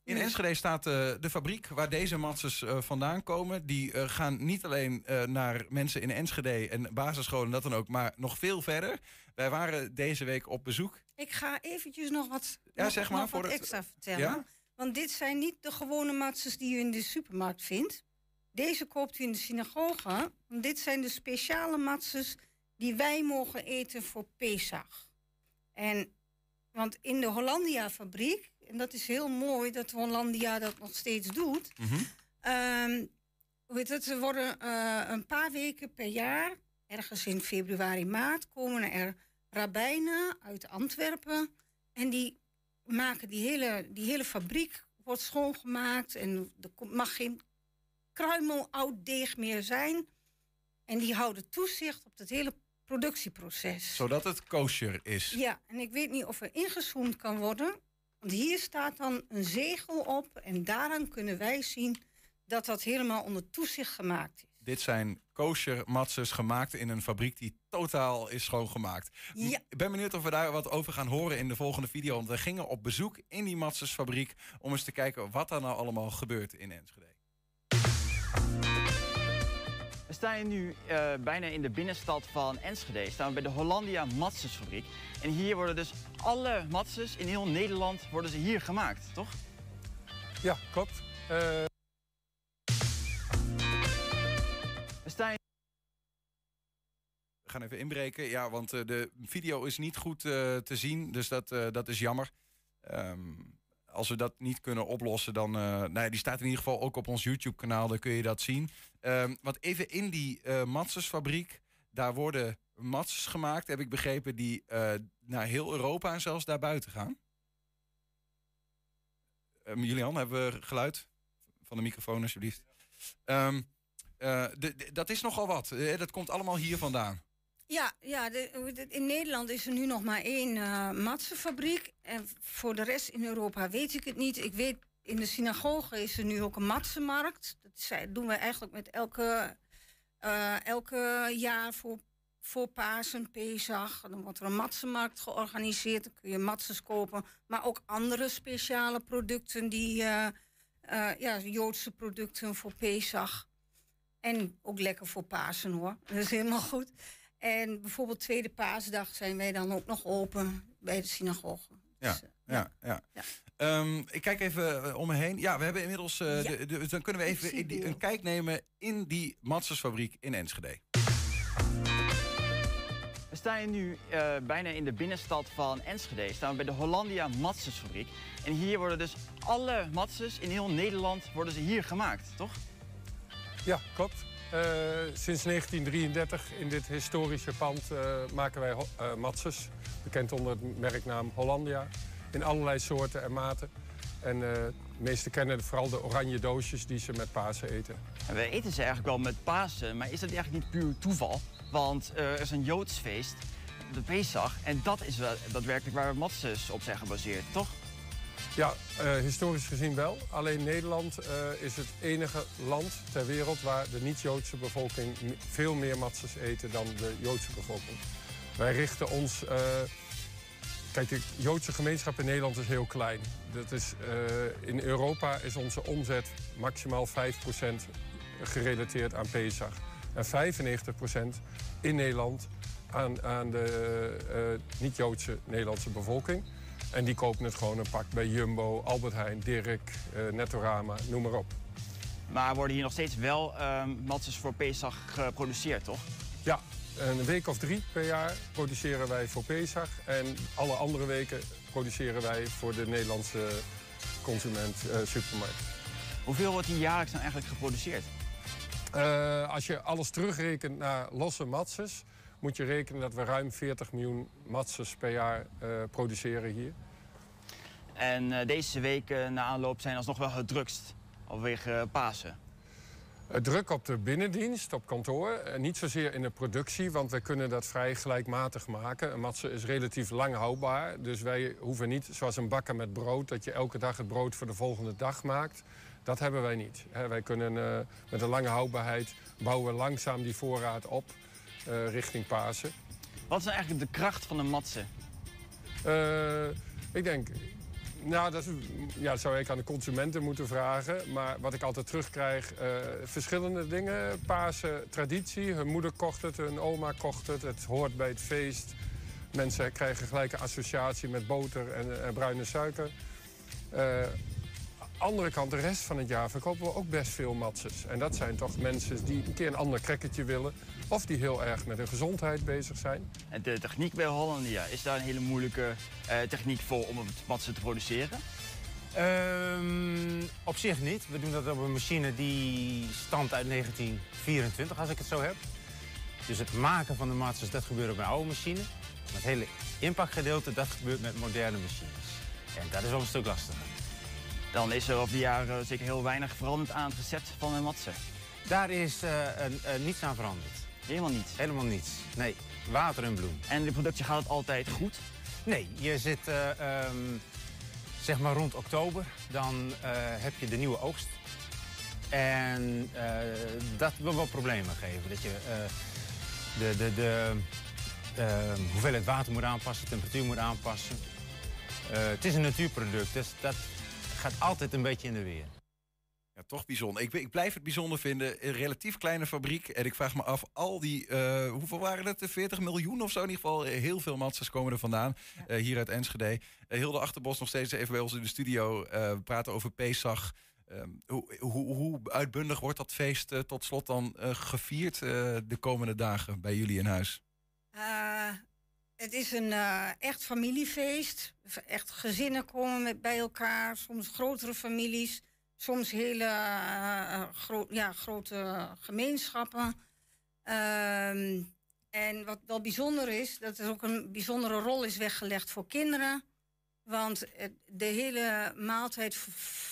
In Enschede staat eh, de fabriek waar deze matzes eh, vandaan komen. Die eh, gaan niet alleen naar mensen in Enschede en basisscholen en dat dan ook, maar nog veel verder. Wij waren deze week op bezoek. Ik ga eventjes nog wat, Ja, nog, zeg maar, nog voor wat het- extra vertellen. Ja? Want dit zijn niet de gewone matzes die u in de supermarkt vindt. Deze koopt u in de synagoge. Want dit zijn de speciale matzes die wij mogen eten voor Pesach. En, want in de Hollandia-fabriek, en dat is heel mooi dat Hollandia dat nog steeds doet... Ehm, hoe heet het, er worden eh, een paar weken per jaar, ergens in februari, maart, komen er rabbijnen uit Antwerpen. En die maken die hele, die hele fabriek wordt schoongemaakt. En er mag geen kruimel oud deeg meer zijn. En die houden toezicht op het hele productieproces. Zodat het kosher is. Ja, en ik weet niet of er ingezoomd kan worden. Want hier staat dan een zegel op. En daaraan kunnen wij zien dat dat helemaal onder toezicht gemaakt is. Dit zijn kosher matzes gemaakt in een fabriek die totaal is schoongemaakt. Ja. Ik ben benieuwd of we daar wat over gaan horen in de volgende video. Want we gingen op bezoek in die matzesfabriek om eens te kijken wat er nou allemaal gebeurt in Enschede. We staan hier nu eh, bijna in de binnenstad van Enschede. Staan we bij de Hollandia Matzesfabriek. En hier worden dus alle matzes in heel Nederland worden ze hier gemaakt, toch? Ja, klopt. Eh, We staan hier We gaan even inbreken. Ja, want eh, de video is niet goed eh, te zien. Dus dat, eh, dat is jammer. Ehm, als we dat niet kunnen oplossen, dan. eh nou ja, die staat in ieder geval ook op ons YouTube-kanaal. Dan kun je dat zien. Ehm, want even in die matzesfabriek. Daar worden matzes gemaakt, heb ik begrepen. Die eh, naar heel Europa en zelfs daarbuiten gaan. Ehm, Julian, hebben we geluid van de microfoon, alsjeblieft. Ehm, eh, dat is nogal wat. Dat komt allemaal hier vandaan. Ja, ja in Nederland is er nu nog maar één eh matsenfabriek. En voor de rest in Europa weet ik het niet. Ik weet, in de synagoge is er nu ook een matsenmarkt. Dat doen we eigenlijk met elke, eh, elke jaar voor, voor Pasen, Pesach. Dan wordt er een matsenmarkt georganiseerd. Dan kun je matzes kopen. Maar ook andere speciale producten die... eh, ja, Joodse producten voor Pesach. En ook lekker voor Pasen hoor. Dat is helemaal goed. En bijvoorbeeld tweede paasdag zijn wij dan ook nog open bij de synagoge. Ja, ja, ja. Ehm, ik kijk even eh, om me heen. Ja, we hebben inmiddels. eh, Ja. de, de- dan kunnen we even die- een kijk nemen in die matsersfabriek in Enschede. We staan nu uh, bijna in de binnenstad van Enschede. Staan we bij de Hollandia Matsesfabriek. En hier worden dus alle matses in heel Nederland worden ze hier gemaakt, toch? Ja, klopt. Uh, sinds 1933 in dit historische pand uh, maken wij uh, matses. Bekend onder het merknaam Hollandia. In allerlei soorten en maten. En de meesten kennen vooral de oranje doosjes die ze met Pasen eten. En we eten ze eigenlijk wel met Pasen, maar is dat eigenlijk niet puur toeval? Want er is een Joods feest, de Pesach. En dat is wel daadwerkelijk waar matses op zijn gebaseerd, toch? Ja, uh, historisch gezien wel. Alleen Nederland uh, is het enige land ter wereld waar de niet-Joodse bevolking veel meer matzes eten dan de Joodse bevolking. Wij richten ons. Uh, kijk, de Joodse gemeenschap in Nederland is heel klein. Dat is, in Europa is onze omzet maximaal 5% gerelateerd aan Pesach. En 95% in Nederland aan, aan de niet-Joodse Nederlandse bevolking. En die kopen het gewoon een pak bij Jumbo, Albert Heijn, Dirk, uh, Nettorama, noem maar op. Maar worden hier nog steeds wel uh, matzes voor Pesach geproduceerd, toch? Ja, een week of drie per jaar produceren wij voor Pesach. En alle andere weken produceren wij voor de Nederlandse consument uh, supermarkt. Hoeveel wordt hier jaarlijks dan eigenlijk geproduceerd? Uh, als je alles terugrekent naar losse matzes, moet je rekenen dat we ruim 40 miljoen matzes per jaar uh, produceren hier. En uh, deze weken na aanloop zijn alsnog wel het drukst, vanwege Pasen. Het druk op de binnendienst, op kantoor. En niet zozeer in de productie, want wij kunnen dat vrij gelijkmatig maken. Een matse is relatief lang houdbaar. Dus wij hoeven niet, zoals een bakker met brood... dat je elke dag het brood voor de volgende dag maakt. Dat hebben wij niet. Wij kunnen met een lange houdbaarheid bouwen langzaam die voorraad op... Uh, richting Pasen. Wat is nou eigenlijk de kracht van een matse? Uh, ik denk, nou, dat, is, ja, dat zou ik aan de consumenten moeten vragen. Maar wat ik altijd terugkrijg, uh, verschillende dingen. Pasen, traditie. Hun moeder kocht het, hun oma kocht het. Het hoort bij het feest. Mensen krijgen gelijk een associatie met boter en, en bruine suiker. andere kant, de rest van het jaar verkopen we ook best veel matses. En dat zijn toch mensen die een keer een ander crackertje willen. Of die heel erg met hun gezondheid bezig zijn. En de techniek bij Hollandia, is daar een hele moeilijke uh, techniek voor om het matsen te produceren? Um, op zich niet. We doen dat op een machine die stamt uit 1924, als ik het zo heb. Dus het maken van de matses, dat gebeurt op een oude machine. Maar het hele impactgedeelte, dat gebeurt met moderne machines. En dat is wel een stuk lastiger. Dan is er over de jaren zeker heel weinig veranderd aan het recept van een matse. Daar is uh, uh, niets aan veranderd. Helemaal niets? Helemaal niets. Nee, water en bloem. En de productie gaat het altijd goed? Nee, je zit uh, um, zeg maar rond oktober. Dan heb je de nieuwe oogst. En dat wil wel problemen geven. Dat je de, de, de ehm, hoeveelheid water moet aanpassen, temperatuur moet aanpassen. het is een natuurproduct, dus dat gaat altijd een beetje in de weer. Ja, toch bijzonder. Ik, ik, blijf het bijzonder vinden. Een relatief kleine fabriek. En ik vraag me af, al die, uh, hoeveel waren het? 40 miljoen of zo in ieder geval. Heel veel matzes komen er vandaan. Uh, hier uit Enschede. Uh, Hilde Achterbos nog steeds even bij ons in de studio. we praten over Pesach. Hoe, hoe, hoe, uitbundig wordt dat feest tot slot dan gevierd de komende dagen bij jullie in huis? het is een echt familiefeest. Echt gezinnen komen met bij elkaar. Soms grotere families soms hele uh, gro ja, grote gemeenschappen. Uh, en wat wel bijzonder is, dat er ook een bijzondere rol is weggelegd voor kinderen. Want de hele maaltijd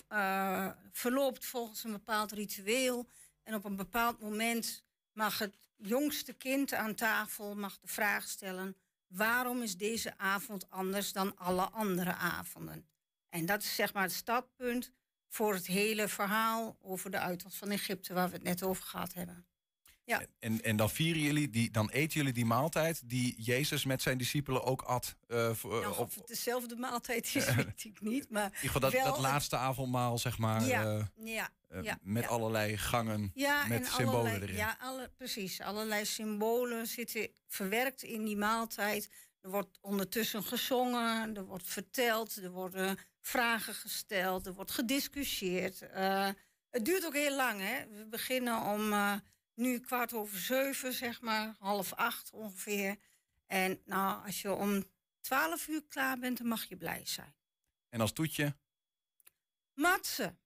uh, verloopt volgens een bepaald ritueel. En op een bepaald moment mag het jongste kind aan tafel mag de vraag stellen: waarom is deze avond anders dan alle andere avonden? En dat is zeg maar het startpunt voor het hele verhaal over de uittocht van Egypte, waar we het net over gehad hebben. Ja. En, en dan vieren jullie die, dan eten jullie die maaltijd die Jezus met zijn discipelen ook at. Uh, voor, nou, of het dezelfde maaltijd is, weet ik niet. Maar in ieder geval dat, dat laatste avondmaal, zeg maar. Ja, uh, ja, uh, ja met ja. allerlei gangen, ja, met symbolen allerlei, erin. Ja, alle, precies. Allerlei symbolen zitten verwerkt in die maaltijd. Er wordt ondertussen gezongen, er wordt verteld, er worden vragen gesteld, er wordt gediscussieerd. Uh, het duurt ook heel lang, hè? We beginnen om uh, nu kwart over zeven, zeg maar, half acht ongeveer. En nou, als je om 12 uur klaar bent, dan mag je blij zijn. En als toetje? Matsen.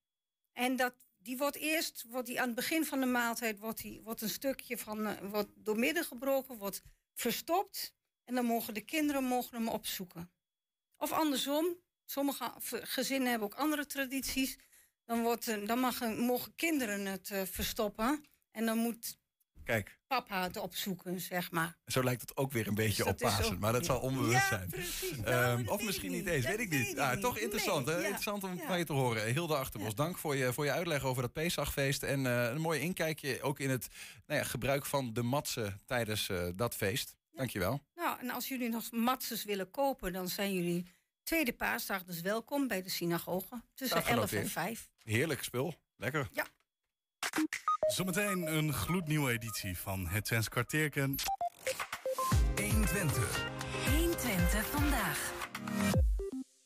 En dat, die wordt eerst, wordt die aan het begin van de maaltijd, wordt, die, wordt een stukje van, uh, wordt doormidden gebroken, wordt verstopt. En dan mogen de kinderen mogen hem opzoeken. Of andersom, sommige gezinnen hebben ook andere tradities. Dan, wordt, dan mag, mogen kinderen het uh, verstoppen. En dan moet Kijk. papa het opzoeken, zeg maar. Zo lijkt het ook weer een beetje Dus op dat is Pasen, ook- maar dat zal onbewust Ja, zijn. precies. Ehm, Nou, dat of misschien niet eens, weet ik niet. weet Ah, niet. toch interessant, Nee, hè? ja. Interessant om Ja. van je te horen. Hilde Achterbos, dank voor je, voor je uitleg over dat Pesachfeest. En eh, een mooi inkijkje ook in het nou ja, gebruik van de matsen tijdens eh, dat feest. Dankjewel. Nou, en als jullie nog matzes willen kopen, dan zijn jullie tweede paasdag dus welkom bij de synagoge. Tussen Staat 11 en genoteerd. 5. Heerlijk spul. Lekker. Ja. Zometeen een gloednieuwe editie van het Twents kwartierken. 120. 120 vandaag.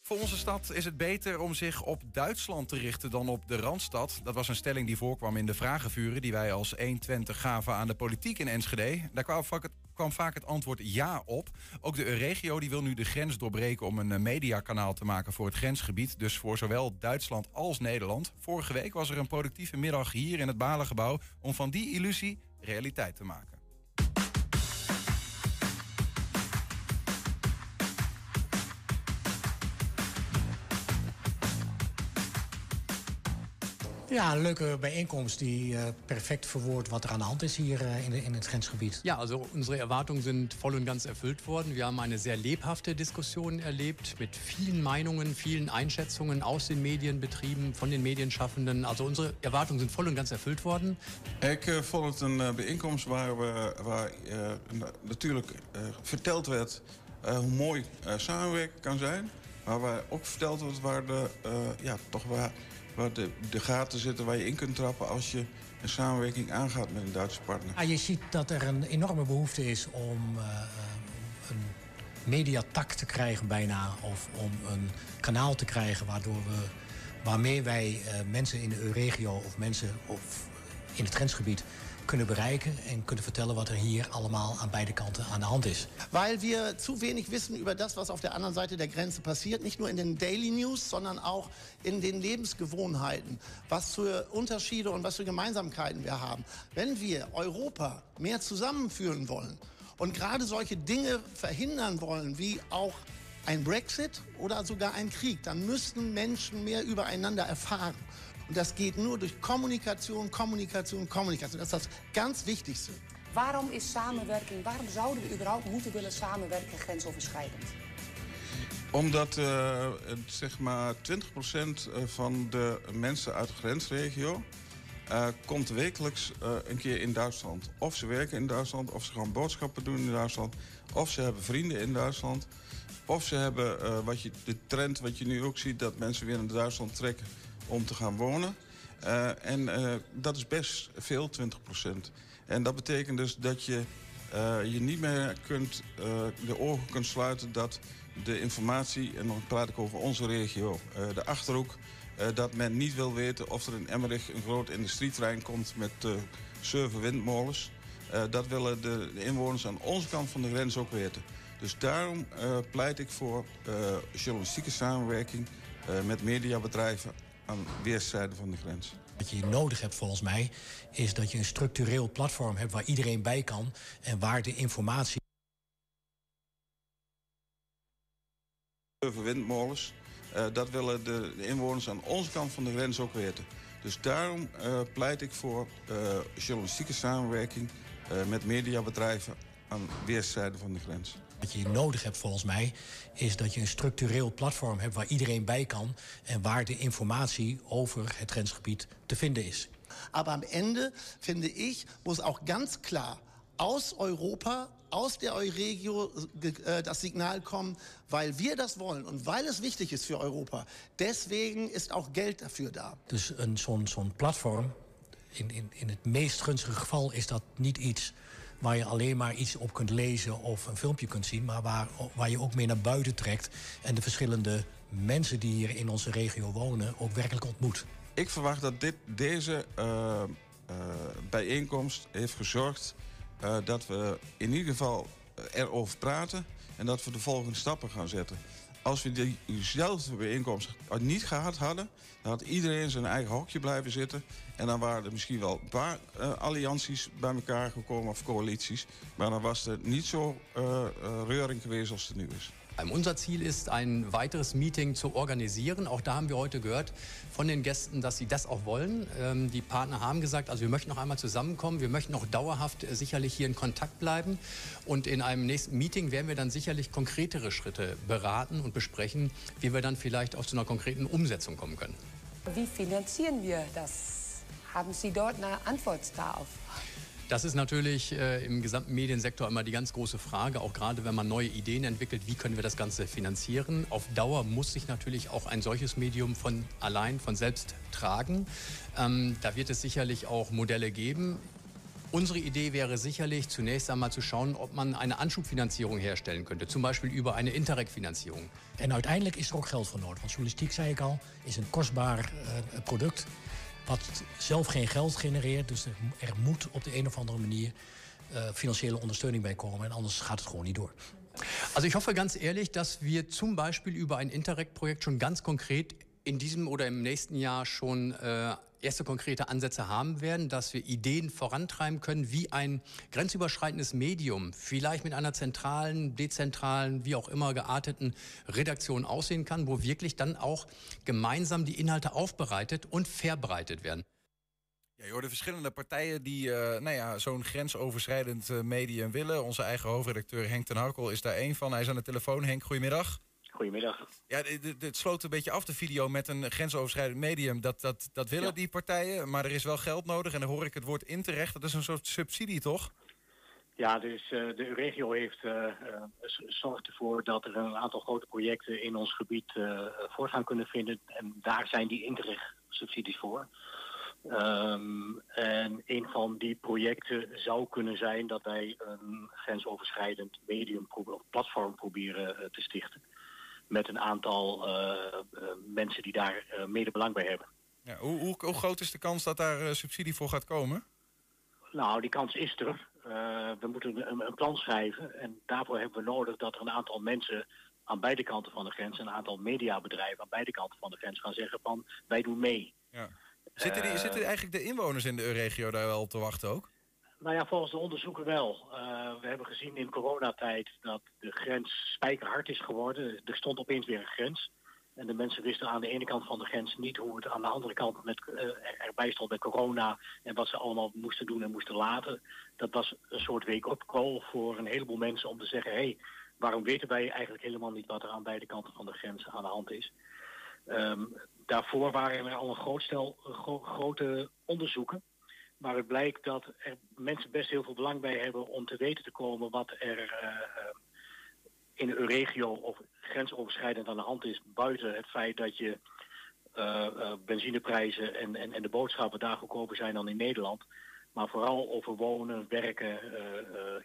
Voor onze stad is het beter om zich op Duitsland te richten dan op de Randstad. Dat was een stelling die voorkwam in de vragenvuren die wij als 120 gaven aan de politiek in Enschede. Daar kwam vaak het, kwam vaak het antwoord ja op. Ook de regio die wil nu de grens doorbreken om een eh, mediakanaal te maken voor het grensgebied. Dus voor zowel Duitsland als Nederland. Vorige week was er een productieve middag hier in het Balengebouw om van die illusie realiteit te maken. Ja, een leuke bijeenkomst die eh, perfect verwoordt wat er aan de hand is hier eh, in, de, in het grensgebied. Ja, also unsere Erwartungen sind voll und ganz erfüllt worden. Wir haben eine sehr lebhafte Diskussion erlebt mit vielen Meinungen, vielen Einschätzungen aus den Medienbetrieben, von den Medienschaffenden. Also unsere Erwartungen sind voll und ganz erfüllt worden. Ik eh, vond het een bijeenkomst waar, we, waar eh, natuurlijk verteld werd eh, hoe mooi samenwerken kan zijn. Maar waar ook verteld wordt waar, de, ja, toch waar, waar de, gaten zitten waar je in kunt trappen als je een samenwerking aangaat met een Duitse partner. Ja, je ziet dat er een enorme behoefte is om eh, een mediatak te krijgen bijna. Of om een kanaal te krijgen waardoor we, waarmee wij eh, mensen in de regio of mensen of in het grensgebied kunnen bereiken en kunnen vertellen wat er hier allemaal aan beide kanten aan de hand is. Weil wir zu wenig wissen über das, was auf der anderen Seite der Grenze passiert. Nicht nur in den Daily News, sondern auch in den Lebensgewohnheiten. Was für Unterschiede und was für Gemeinsamkeiten wir haben. Wenn wir Europa mehr zusammenführen wollen und gerade solche Dinge verhindern wollen, wie auch ein Brexit oder sogar ein Krieg, dann müssten Menschen mehr übereinander erfahren. Und das geht nur durch Kommunikation, Kommunikation, Kommunikation. Das ist das ganz Wichtigste. Waarom is samenwerking, waarom zouden we überhaupt moeten willen samenwerken grensoverschrijdend? Omdat eh, het, zeg maar 20% van de mensen uit de grensregio eh, komt wekelijks eh, een keer in Duitsland. Of ze werken in Duitsland, of ze gaan boodschappen doen in Duitsland, of ze hebben vrienden in Duitsland. Of ze hebben eh, wat je, de trend wat je nu ook ziet, dat mensen weer naar Duitsland trekken om te gaan wonen. Eh, en eh, dat is best veel, 20%. En dat betekent dus dat je eh, je niet meer kunt, de ogen kunt sluiten dat de informatie, en dan praat ik over onze regio, de Achterhoek, dat men niet wil weten of er in Emmerich een groot industrieterrein komt met zeven windmolens. Eh, dat willen de, de inwoners aan onze kant van de grens ook weten. Dus daarom pleit ik voor journalistieke samenwerking met mediabedrijven aan weerszijden van de grens. Wat je nodig hebt volgens mij is dat je een structureel platform hebt waar iedereen bij kan en waar de informatie windmolens. Eh, dat willen de, de inwoners aan onze kant van de grens ook weten. Dus daarom eh, pleit ik voor eh, journalistieke samenwerking met mediabedrijven aan weerszijden van de grens. Wat je nodig hebt volgens mij is dat je een structureel platform hebt waar iedereen bij kan en waar de informatie over het grensgebied te vinden is. Aber am Ende, finde ich, muss auch ganz klar aus Europa, aus der Euregio äh, das Signal kommen, weil wir das wollen und weil es wichtig ist für Europa. Deswegen ist auch Geld dafür da. Dus een zo'n zo'n platform, in, in, in het meest gunstige geval is dat niet iets waar je alleen maar iets op kunt lezen of een filmpje kunt zien, maar waar, waar je ook mee naar buiten trekt en de verschillende mensen die hier in onze regio wonen ook werkelijk ontmoet. Ik verwacht dat dit, deze eh, eh, bijeenkomst heeft gezorgd eh, dat we in ieder geval erover praten en dat we de volgende stappen gaan zetten. Als we diezelfde bijeenkomst niet gehad hadden, dan had iedereen zijn eigen hokje blijven zitten. En dan waren er misschien wel een paar uh, allianties bij elkaar gekomen of coalities. Maar dan was er niet zo uh, reuring geweest als het nu is. Unser Ziel ist, ein weiteres Meeting zu organisieren. Auch da haben wir heute gehört von den Gästen, dass sie das auch wollen. Ähm, die Partner haben gesagt, also wir möchten noch einmal zusammenkommen. Wir möchten auch dauerhaft äh, sicherlich hier in Kontakt bleiben. Und in einem nächsten Meeting werden wir dann sicherlich konkretere Schritte beraten und besprechen, wie wir dann vielleicht auch zu einer konkreten Umsetzung kommen können. Wie finanzieren wir das? Haben Sie dort eine Antwort darauf? Das ist natürlich äh, im gesamten Mediensektor immer die ganz große Frage, auch gerade wenn man neue Ideen entwickelt, wie können wir das Ganze finanzieren. Auf Dauer muss sich natürlich auch ein solches Medium von allein, von selbst tragen. Ähm, da wird es sicherlich auch Modelle geben. Unsere Idee wäre sicherlich zunächst einmal zu schauen, ob man eine Anschubfinanzierung herstellen könnte, zum Beispiel über eine Interreg-Finanzierung. En uiteindelijk is er ook geld voor nodig, want journalistiek, zei ik al, is een kostbaar uh, product wat zelf geen geld genereert. Dus er, moet op de een of andere manier uh, financiële ondersteuning bij komen. En anders gaat het gewoon niet door. Also ich hoffe ganz ehrlich, dass wir zum Beispiel über ein Interreg-Projekt schon ganz konkret in diesem oder im nächsten Jahr schon äh, erste konkrete Ansätze haben werden, dass wir Ideen vorantreiben können, wie ein grenzüberschreitendes Medium vielleicht mit einer zentralen, dezentralen, wie auch immer gearteten Redaktion aussehen kann, wo wirklich dann auch gemeinsam die Inhalte aufbereitet und verbreitet werden. Ja, je hoort de verschillende partijen die uh, nou ja, zo'n grensoverschrijdend uh, medium willen. Onze eigen hoofdredacteur Henk ten Harkel is daar één van. Hij is aan de telefoon. Henk, goedemiddag. Goedemiddag. Ja, het sloot een beetje af de video met een grensoverschrijdend medium. Dat, dat, dat willen die partijen, maar er is wel geld nodig. En dan hoor ik het woord interecht. Dat is een soort subsidie, toch? Ja, dus uh, de regio heeft uh, uh, zorgt ervoor dat er een aantal grote projecten in ons gebied voortgang kunnen vinden. En daar zijn die interecht-subsidies voor. Um, en een van die projecten zou kunnen zijn dat wij een grensoverschrijdend medium of platform proberen te stichten met een aantal uh, uh, mensen die daar uh, mede belang bij hebben. Ja, hoe, hoe, hoe, groot is de kans dat daar subsidie voor gaat komen? Nou, die kans is er. we moeten een, een, plan schrijven en daarvoor hebben we nodig dat er een aantal mensen aan beide kanten van de grens, een aantal mediabedrijven aan beide kanten van de grens gaan zeggen van wij doen mee. Ja. Zitten, die, zitten eigenlijk de inwoners in de regio daar wel te wachten ook? Nou ja, volgens de onderzoeken wel. Uh, we hebben gezien in coronatijd dat de grens spijkerhard is geworden. Er stond opeens weer een grens. En de mensen wisten aan de ene kant van de grens niet hoe het aan de andere kant met, uh, erbij stond met corona. En wat ze allemaal moesten doen en moesten laten. Dat was een soort wake-up call voor een heleboel mensen om te zeggen... hé, hey, waarom weten wij eigenlijk helemaal niet wat er aan beide kanten van de grens aan de hand is? Um, daarvoor waren er al een groot stel gro grote onderzoeken. Maar het blijkt dat er mensen best heel veel belang bij hebben om te weten te komen wat er uh, in een regio of grensoverschrijdend aan de hand is. Buiten het feit dat je uh, uh, benzineprijzen en, en, en de boodschappen daar goedkoper zijn dan in Nederland. Maar vooral over wonen, werken,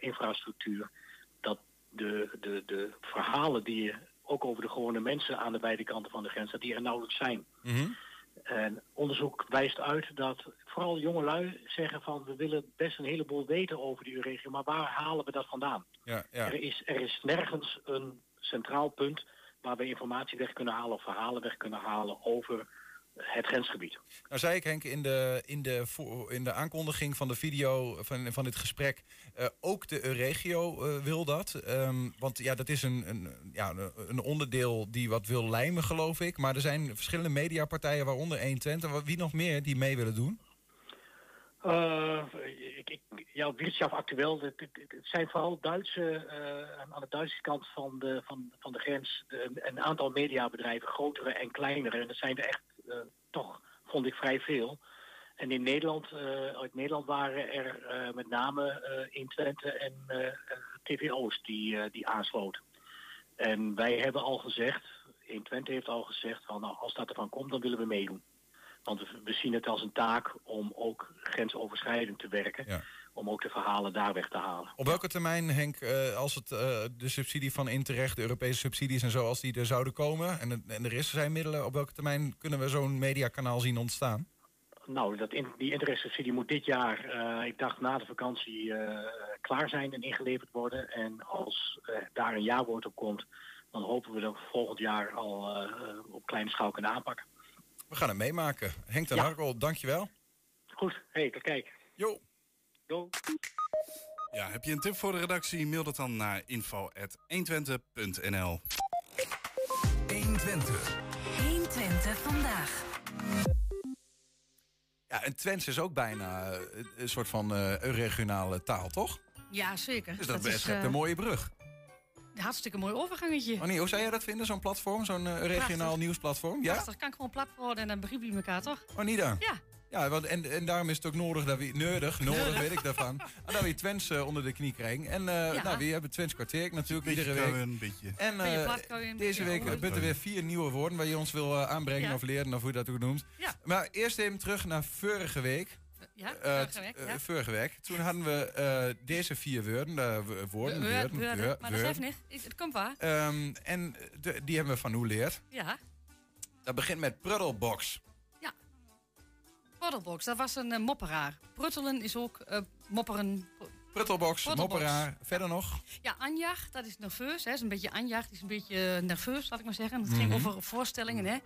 infrastructuur. Dat de, de, de verhalen die je ook over de gewone mensen aan de beide kanten van de grens, dat die er nauwelijks zijn. Mm. En onderzoek wijst uit dat vooral jongelui zeggen van... we willen best een heleboel weten over die regio, maar waar halen we dat vandaan? Ja, ja. Er, is, er is nergens een centraal punt waar we informatie weg kunnen halen... of verhalen weg kunnen halen over het grensgebied. Nou zei ik Henk in de, in de, in de aankondiging van de video van, van dit gesprek... Uh, ook de regio uh, wil dat. Um, want ja, dat is een, een, ja, een onderdeel die wat wil lijmen, geloof ik. Maar er zijn verschillende mediapartijen, waaronder 120. Wie nog meer die mee willen doen? Uh, ik, ik, ja, Wirtschaft actueel, het, het, zijn vooral Duitse, uh, aan de Duitse kant van de, van, van de grens, de, een aantal mediabedrijven, grotere en kleinere. En dat zijn er echt toch, vond ik, vrij veel. En in Nederland, uit Nederland waren er met name in Twente en TV Oost die, die aansloten. En wij hebben al gezegd, in Twente heeft al gezegd, van, nou, als dat ervan komt, dan willen we meedoen. Want we zien het als een taak om ook grensoverschrijdend te werken. Ja. Om ook de verhalen daar weg te halen. Op welke termijn, Henk, uh, als het, uh, de subsidie van Interrecht, de Europese subsidies en zo, als die er zouden komen, en, en er is zijn middelen, op welke termijn kunnen we zo'n mediakanaal zien ontstaan? nou, dat in, die intersubsidie moet dit jaar, eh, ik dacht na de vakantie, eh, klaar zijn en ingeleverd worden. En als eh, daar een jaarwoord op komt, dan hopen we dat we volgend jaar al eh, op kleine schaal kunnen aanpakken. We gaan het meemaken. Henk ten Ja. Harkel, dankjewel. Goed, hey, tot kijk. Jo. Ja, heb je een tip voor de redactie? Mail dat dan naar info.120.nl 120. 120 vandaag. Ja, en Twents is ook bijna eh, een soort van eh, een regionale taal, toch? Ja, zeker. Dus dat, is is eh, een mooie brug. een hartstikke mooi overgangetje. Annie, hoe zou jij dat vinden, zo'n platform? Zo'n regionaal Prachtig. nieuwsplatform? Ja? Prachtig, kan gewoon plat worden en dan begrijpen jullie elkaar toch? Oh, niet dan? Ja. Ja, want, en, en daarom is het ook nodig dat we... Nodig, nodig weet ik daarvan. En dat we Twents eh, onder de knie krijgen. En eh, Ja. nou, we hebben Twents kwartier natuurlijk iedere week. een beetje. En eh, deze week hebben er weer vier nieuwe woorden... waar je ons wil aanbrengen Ja. of leren, of hoe je dat ook noemt. Ja. Maar eerst even terug naar vorige week. Ja, vorige week, ja. vorige week. Toen hadden we eh, deze vier woorden, woorden, Woord- woorden, woorden, woord- Maar dat geeft woorden. niet. Het komt waar. Ehm, en de- die hebben we van hoe leerd. Ja. Dat begint met pruddelbox. Poddelbox, dat was een eh, mopperaar. Pruttelen is ook eh, mopperen. Pruttelbox, Pruttelbox. mopperaar. Verder nog? Ja, Anjacht, dat is nerveus. Hè. is een beetje Anjacht, die is een beetje eh, nerveus, laat ik maar zeggen. Het ging Mhm. over voorstellingen, hè.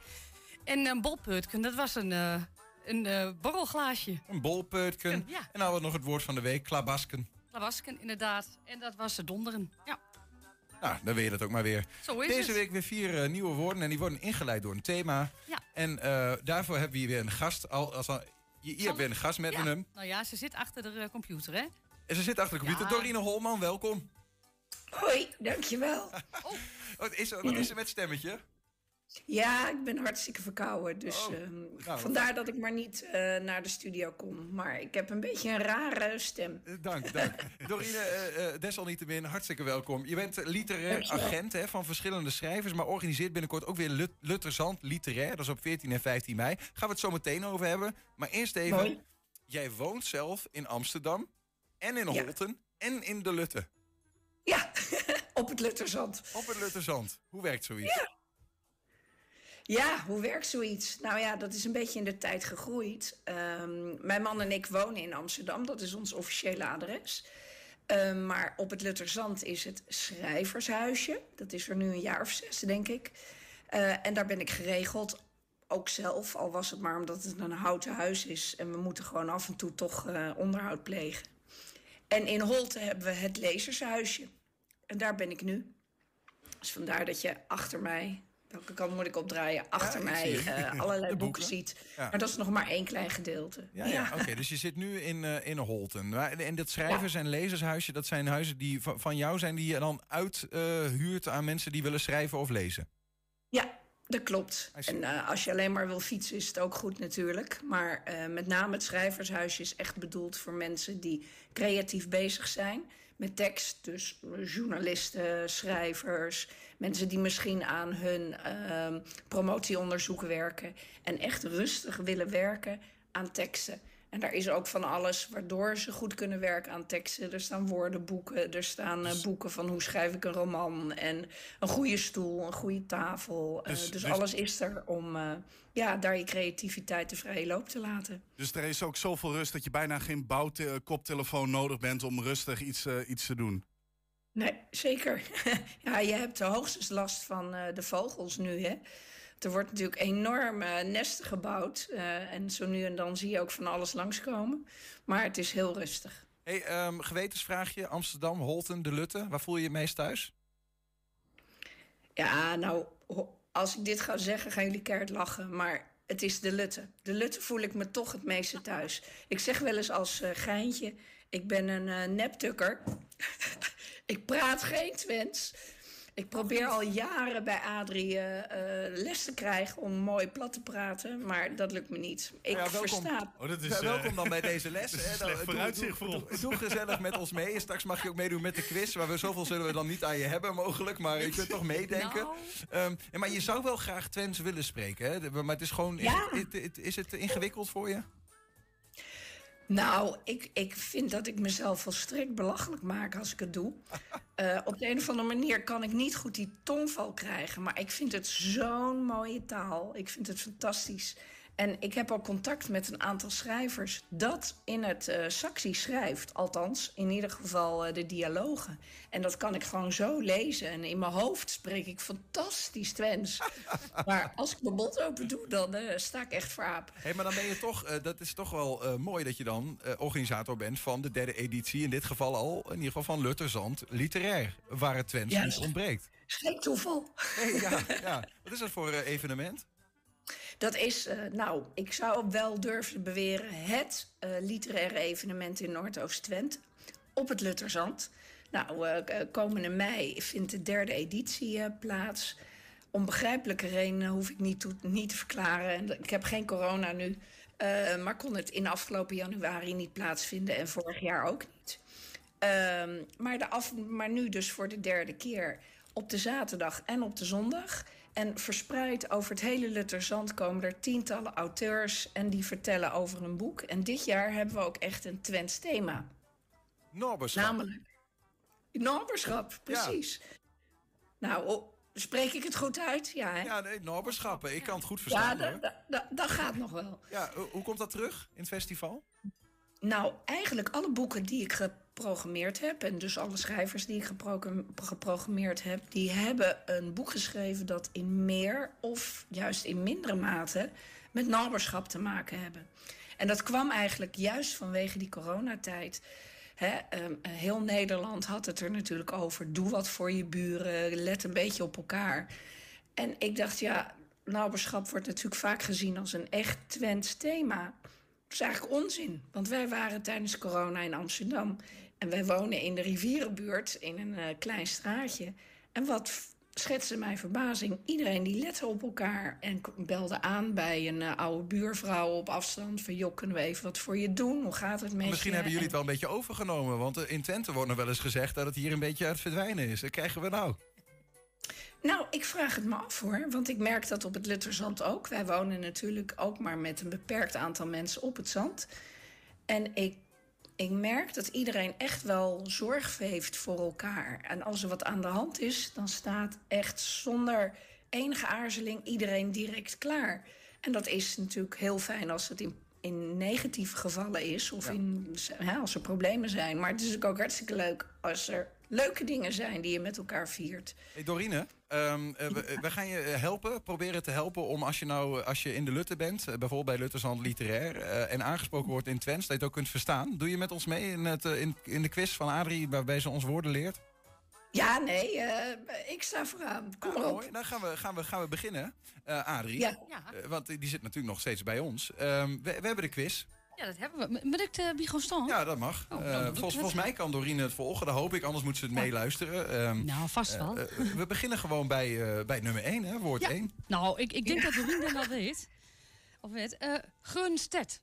En een bolpeutken, dat was een, een borrelglaasje. Een bolpeutken. Ja. En dan hadden we nog het woord van de week, klabasken. Klabasken, inderdaad. En dat was de donderen. Ja, Nou, dan weet je dat ook maar weer. zo is Deze het. week weer vier eh, nieuwe woorden en die worden ingeleid door een thema. Ja. En eh, daarvoor hebben we hier weer een gast. Al, als al, je, je hebt weer een gast met ja. hem. Nou ja, ze zit achter de eh, computer, hè. En ze zit achter de computer. Ja. Dorine Holman, welkom. Hoi, dankjewel. Wat is, er- wat is er met stemmetje? Ja, ik ben hartstikke verkouden. Dus Oh, ehm, nou, vandaar dat ik maar niet eh, naar de studio kom. Maar ik heb een beetje een rare stem. Eh, Dank, dank. Dorine, eh, desalniettemin, hartstikke welkom. Je bent literair Dankjewel. agent hè, van verschillende schrijvers... maar organiseert binnenkort ook weer Lut Lutterzand Literair. Dat is op 14 en 15 mei. Gaan we het zo meteen over hebben. Maar eerst even, Mooi. jij woont zelf in Amsterdam... en in Ja. Holten en in de Lutte. Op het Lutterzand. Op het Lutterzand. Hoe werkt zoiets? Ja, hoe werkt zoiets? Nou ja, dat is een beetje in de tijd gegroeid. Ehm, mijn man en ik wonen in Amsterdam. Dat is ons officiële adres. Ehm, maar op het Lutterzand is het schrijvershuisje. Dat is er nu een jaar of zes, denk ik. Eh, en daar ben ik geregeld. Ook zelf, al was het maar omdat het een houten huis is. En we moeten gewoon af en toe toch eh, onderhoud plegen. En in Holte hebben we het lezershuisje. En daar ben ik nu. Dus vandaar dat je achter mij, welke kant moet ik opdraaien? Achter mij eh, allerlei boeken. boeken. ziet. Ja. Maar dat is nog maar één klein gedeelte. Ja, ja. oké. dus je zit nu in, eh, in Holten. En dat schrijvers- en lezershuisje, dat zijn huizen die van, jou zijn... die je dan uithuurt aan mensen die willen schrijven of lezen? Ja, dat klopt. En eh, als je alleen maar wil fietsen, is het ook goed natuurlijk. Maar eh, met name het schrijvershuisje is echt bedoeld voor mensen die creatief bezig zijn met tekst. Dus journalisten, schrijvers, mensen die misschien aan hun ehm, promotieonderzoek werken en echt rustig willen werken aan teksten. En daar is ook van alles waardoor ze goed kunnen werken aan teksten. Er staan woordenboeken, er staan eh, boeken van hoe schrijf ik een roman. En een goede stoel, een goede tafel. Eh, Dus- dus, dus- alles is er om eh, ja, daar je creativiteit de vrije loop te laten. Dus er is ook zoveel rust dat je bijna geen bouwkoptelefoon nodig bent om rustig iets, iets te doen. Nee, zeker. ja, je hebt hoogstens last van de vogels nu, hè. Er wordt natuurlijk enorm nesten gebouwd. eh, en zo nu en dan zie je ook van alles langskomen. Maar het is heel rustig. Hey, ehm, gewetensvraagje, Amsterdam, Holten, de Lutte. Waar voel je je meest thuis? Ja, nou, als ik dit ga zeggen, gaan jullie keihard lachen. Maar het is de Lutte. De Lutte voel ik me toch het meeste thuis. Ik zeg wel eens als eh, geintje, ik ben een eh neptukker. ik praat geen Twents. Ik probeer al jaren bij Adrie eh, eh, les te krijgen om mooi plat te praten, maar dat lukt me niet. Ik Ja, welkom. versta. Oh, dat is, Ja, eh, welkom dan bij deze les. is hè. slecht doe- vooruitzicht doe- voor ons. Doe gezellig met ons mee. Straks mag je ook meedoen met de quiz. Waar we zoveel zullen we dan niet aan je hebben mogelijk. Maar je kunt toch meedenken. Nou. Ehm, ja, maar je zou wel graag Twents willen spreken. Hè? Maar het is gewoon... Is, Ja. het, het- is het ingewikkeld voor je? Nou, ik, ik vind dat ik mezelf volstrekt belachelijk maak als ik het doe. Eh, op de een of andere manier kan ik niet goed die tongval krijgen. Maar ik vind het zo'n mooie taal. Ik vind het fantastisch. En ik heb al contact met een aantal schrijvers dat in het eh Saxi schrijft. Althans, in ieder geval eh, de dialogen. En dat kan ik gewoon zo lezen. En in mijn hoofd spreek ik fantastisch Twents. maar als ik mijn mond open doe, dan eh, sta ik echt voor aap. Hé, maar dan ben je toch, dat is toch wel mooi dat je dan organisator bent van de derde editie. In dit geval al, in ieder geval van Lutterzand Literair. Waar het Twents Ja. niet ontbreekt. Geen toeval. Ja, ja. Wat is dat voor evenement? Dat is, eh, nou, ik zou wel durven beweren, het eh, literaire evenement in Noordoost-Twente. Op het Lutterzand. Nou, eh, komende mei vindt de derde editie plaats. Om begrijpelijke redenen hoef ik niet, niet te verklaren. En Ik heb geen corona nu. maar kon het in afgelopen januari niet plaatsvinden en vorig jaar ook niet. Ehm, maar, de maar nu dus voor de derde keer op de zaterdag en op de zondag. En verspreid over het hele Lutterzand komen er tientallen auteurs... en die vertellen over een boek. En dit jaar hebben we ook echt een Twents thema. Norberschap. Namelijk Norberschap, precies. Nou, spreek ik het goed uit? Ja, hè? Ja, nee, Norberschappen. Ik kan het goed verstaan Ja, dat, dat, dat gaat nog wel. Ja, hoe komt dat terug in het festival? Nou, eigenlijk alle boeken die ik geprogrammeerd heb... en dus alle schrijvers die ik gepro- geprogrammeerd heb... die hebben een boek geschreven dat in meer of juist in mindere mate... met naberschap te maken hebben. En dat kwam eigenlijk juist vanwege die coronatijd... Ehm, heel Nederland had het er natuurlijk over. Doe wat voor je buren, let een beetje op elkaar. En ik dacht, ja, naberschap wordt natuurlijk vaak gezien als een echt Twents thema. Dat is eigenlijk onzin, want wij waren tijdens corona in Amsterdam. En wij wonen in de rivierenbuurt in een eh, klein straatje. En wat schetste mijn verbazing, iedereen die lette op elkaar... en belde aan bij een eh, oude buurvrouw op afstand... van joh, kunnen we even wat voor je doen? Hoe gaat het met je? Misschien hebben jullie het wel een beetje overgenomen. Want eh, in Twente wordt nog wel eens gezegd dat het hier een beetje aan het verdwijnen is. Dat krijgen we nou. Nou, ik vraag het me af hoor, want ik merk dat op het Lutterzand ook. Wij wonen natuurlijk ook maar met een beperkt aantal mensen op het zand. En ik, ik merk dat iedereen echt wel zorg heeft voor elkaar. En als er wat aan de hand is, dan staat echt zonder enige aarzeling iedereen direct klaar. En dat is natuurlijk heel fijn als het in, in negatieve gevallen is of in, hè, als er problemen zijn. Maar het is natuurlijk ook hartstikke leuk als er leuke dingen zijn die je met elkaar viert. Hey Dorine, ehm, eh, we, gaan je eh, helpen, proberen te helpen om als je nou eh, als je in de Lutte bent, bijvoorbeeld bij Lutterzand Literair, en aangesproken wordt in Twents, dat je het ook kunt verstaan. Doe je met ons mee in, het, in, in de quiz van Adrie, waarbij ze ons woorden leert? Ja, nee, eh, ik sta vooraan. Kom maar op. Mooi, dan gaan we, gaan we, gaan we beginnen. Eh Adrie, Ja. Want die zit natuurlijk nog steeds bij ons. Ehm, we, we hebben de quiz. Ja, dat hebben we. Moet ik de Bigon staan? Ja, dat mag. Oh, Eh, ik volgens, mij kan Dorine het volgen, dat hoop ik, anders moet ze het meeluisteren. Ehm, Nou, vast eh, wel. eh, we beginnen gewoon bij, eh, bij nummer 1, hè, woord Ja. 1. Nou, ik, ik denk dat Doreen dat wel weet. Of weet. eh Gunstedt.